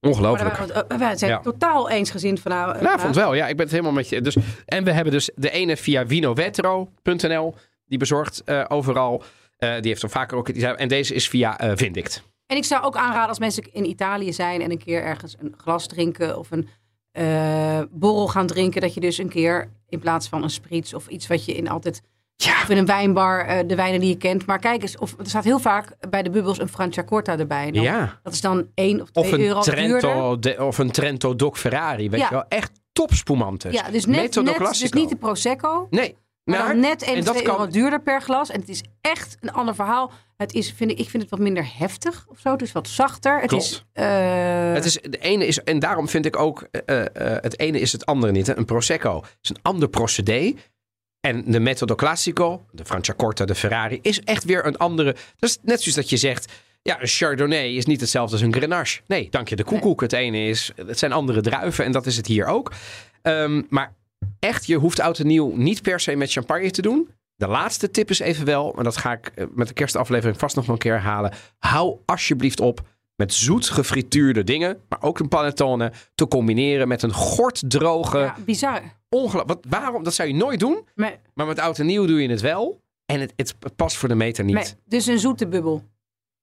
Ongelooflijk. waren we, zijn Ja. totaal eensgezind van nou... Nou, vond wel. Ja, ik ben het helemaal met je. Dus, en we hebben dus de ene via vinovetro.nl. Die bezorgt eh, overal. Eh, die heeft er vaker ook. En deze is via eh, Vindict. En ik zou ook aanraden als mensen in Italië zijn en een keer ergens een glas drinken of een eh, borrel gaan drinken, dat je dus een keer in plaats van een spritz of iets wat je in altijd Ja. of in een wijnbar eh, de wijnen die je kent, maar kijk eens, of er staat heel vaak bij de bubbels een Franciacorta erbij. Ja. Dat is dan 1 of 2 Of een, euro. Trento, de- of een Trento Doc Ferrari. Weet Ja. je wel? Echt topspumantes. Ja, dus net, net dus niet de Prosecco, Nee. Maar dan net 1 en of dat 2 kan- euro duurder per glas. En het is echt een ander verhaal. Het is, vind ik, ik vind het wat minder heftig of zo. Het is wat zachter. Het Klopt. is, eh, Het is, de ene is, en daarom vind ik ook, eh, eh, het ene is het andere niet. Hè. Een Prosecco is een ander procedé. En de Metodo Classico, de Franciacorta, de Ferrari, is echt weer een andere. Dat is net zoals dat je zegt, ja, een Chardonnay is niet hetzelfde als een Grenache. Nee, dank je de koekoek. Het ene is, het zijn andere druiven en dat is het hier ook. Ehm, maar echt, je hoeft oud en nieuw niet per se met champagne te doen. De laatste tip is evenwel, en dat ga ik eh, met de kerstaflevering vast nog een keer herhalen. Hou alsjeblieft op met zoet gefrituurde dingen, maar ook een panettone, te combineren met een gorddroge, ja, bizar. Wat, waarom? Dat zou je nooit doen, Maar, maar met oud en nieuw doe je het wel. En het, het past voor de meter niet. maar- dus een zoete bubbel.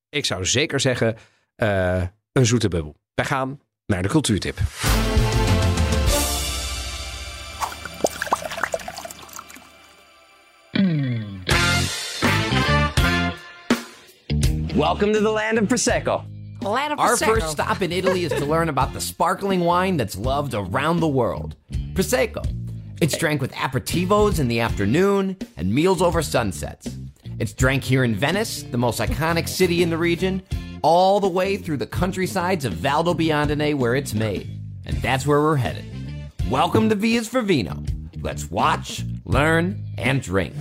Ik zou zeker zeggen, eh, een zoete bubbel. Wij gaan naar de cultuurtip. Welcome to the land of Prosecco. Land of Our Prosecco. first stop in Italy is to learn about the sparkling wine that's loved around the world Prosecco. It's drank with aperitivos in the afternoon and meals over sunsets. It's drank here in Venice, the most iconic city in the region, all the way through the countrysides of Valdobiandone where it's made. And that's where we're headed. Welcome to Vias for Vino. Let's watch, learn, and drink.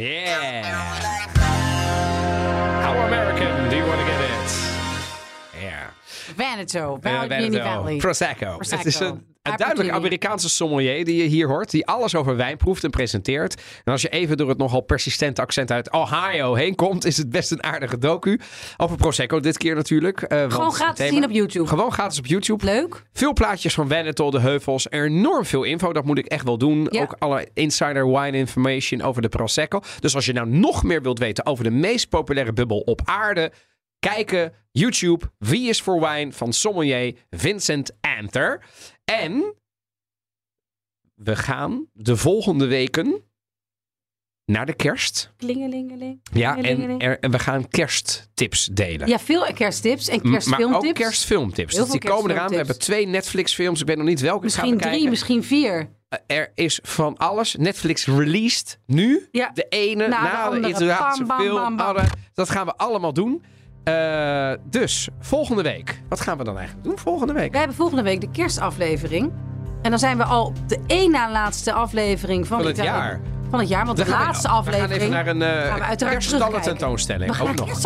Yeah. Veneto. Veneto. Valley. Prosecco. Prosecco. Het is een, een duidelijk. Amerikaanse sommelier die je hier hoort. Die alles over wijn proeft en presenteert. En als je even door het nogal persistente accent uit Ohio heen komt... is het best een aardige docu. Over Prosecco dit keer natuurlijk. eh, Gewoon gratis thema- zien op YouTube. Gewoon gratis op YouTube. Leuk. Veel plaatjes van Veneto, de heuvels. Enorm veel info, dat moet ik echt wel doen. Ja. Ook alle insider wine information over de Prosecco. Dus als je nou nog meer wilt weten over de meest populaire bubbel op aarde... kijken, YouTube, Wie is voor Wine van sommelier Vincent Anther. En we gaan de volgende weken naar de kerst. Klingelingeling. Ja, en, er, we gaan kersttips delen. Ja, veel kersttips en kerstfilmtips. Maar ook kerstfilmtips. Dus die komen eraan. We hebben twee Netflix-films. Ik weet nog niet welke ik ga Misschien drie, misschien vier. Uh, Er is van alles. Netflix released nu. Ja. De ene Na de na de, bam, film. bam, bam. Alle- Dat gaan we allemaal doen. Uh, dus, volgende week. Wat gaan we dan eigenlijk doen volgende week? Wij hebben volgende week de kerstaflevering. En dan zijn we al op de één na laatste aflevering van, Van het jaar. Van het jaar, want de we- laatste We aflevering. gaan even naar een we uh, uiteraard tentoonstelling. We gaan ook naar nog.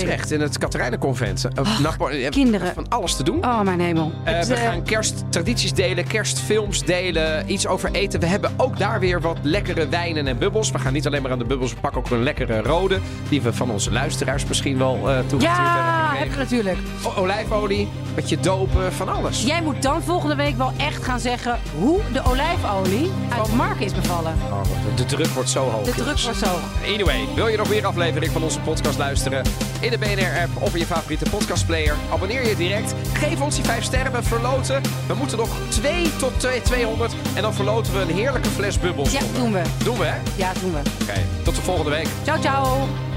In. Utrecht, in het Katerijnenconvent. Uh, je hebt kinderen. Van alles te doen. Oh, mijn hemel. Uh, Het, we eh, gaan kersttradities delen, kerstfilms delen, iets over eten. We hebben ook daar weer wat lekkere wijnen en bubbels. We gaan niet alleen maar aan de bubbels, we pakken ook een lekkere rode. Die we van onze luisteraars misschien wel uh, toegestuurd Ja, hebben. heb je natuurlijk. O- olijfolie, beetje dopen, van alles. Jij moet dan volgende week wel echt gaan zeggen hoe de olijfolie uit Mark is bevallen. Oh, de, druk wordt zo hoog. De druk wordt zo. Anyway, wil je nog meer aflevering van onze podcast luisteren? In de BNR-app of in je favoriete podcastplayer. Abonneer je direct. Geef ons die 5 sterren. We verloten. We moeten nog 2 tot 2 200. En dan verloten we een heerlijke fles bubbels. Ja, doen we. Doen we, hè? Ja, doen we. Oké, tot de volgende week. Ciao, ciao.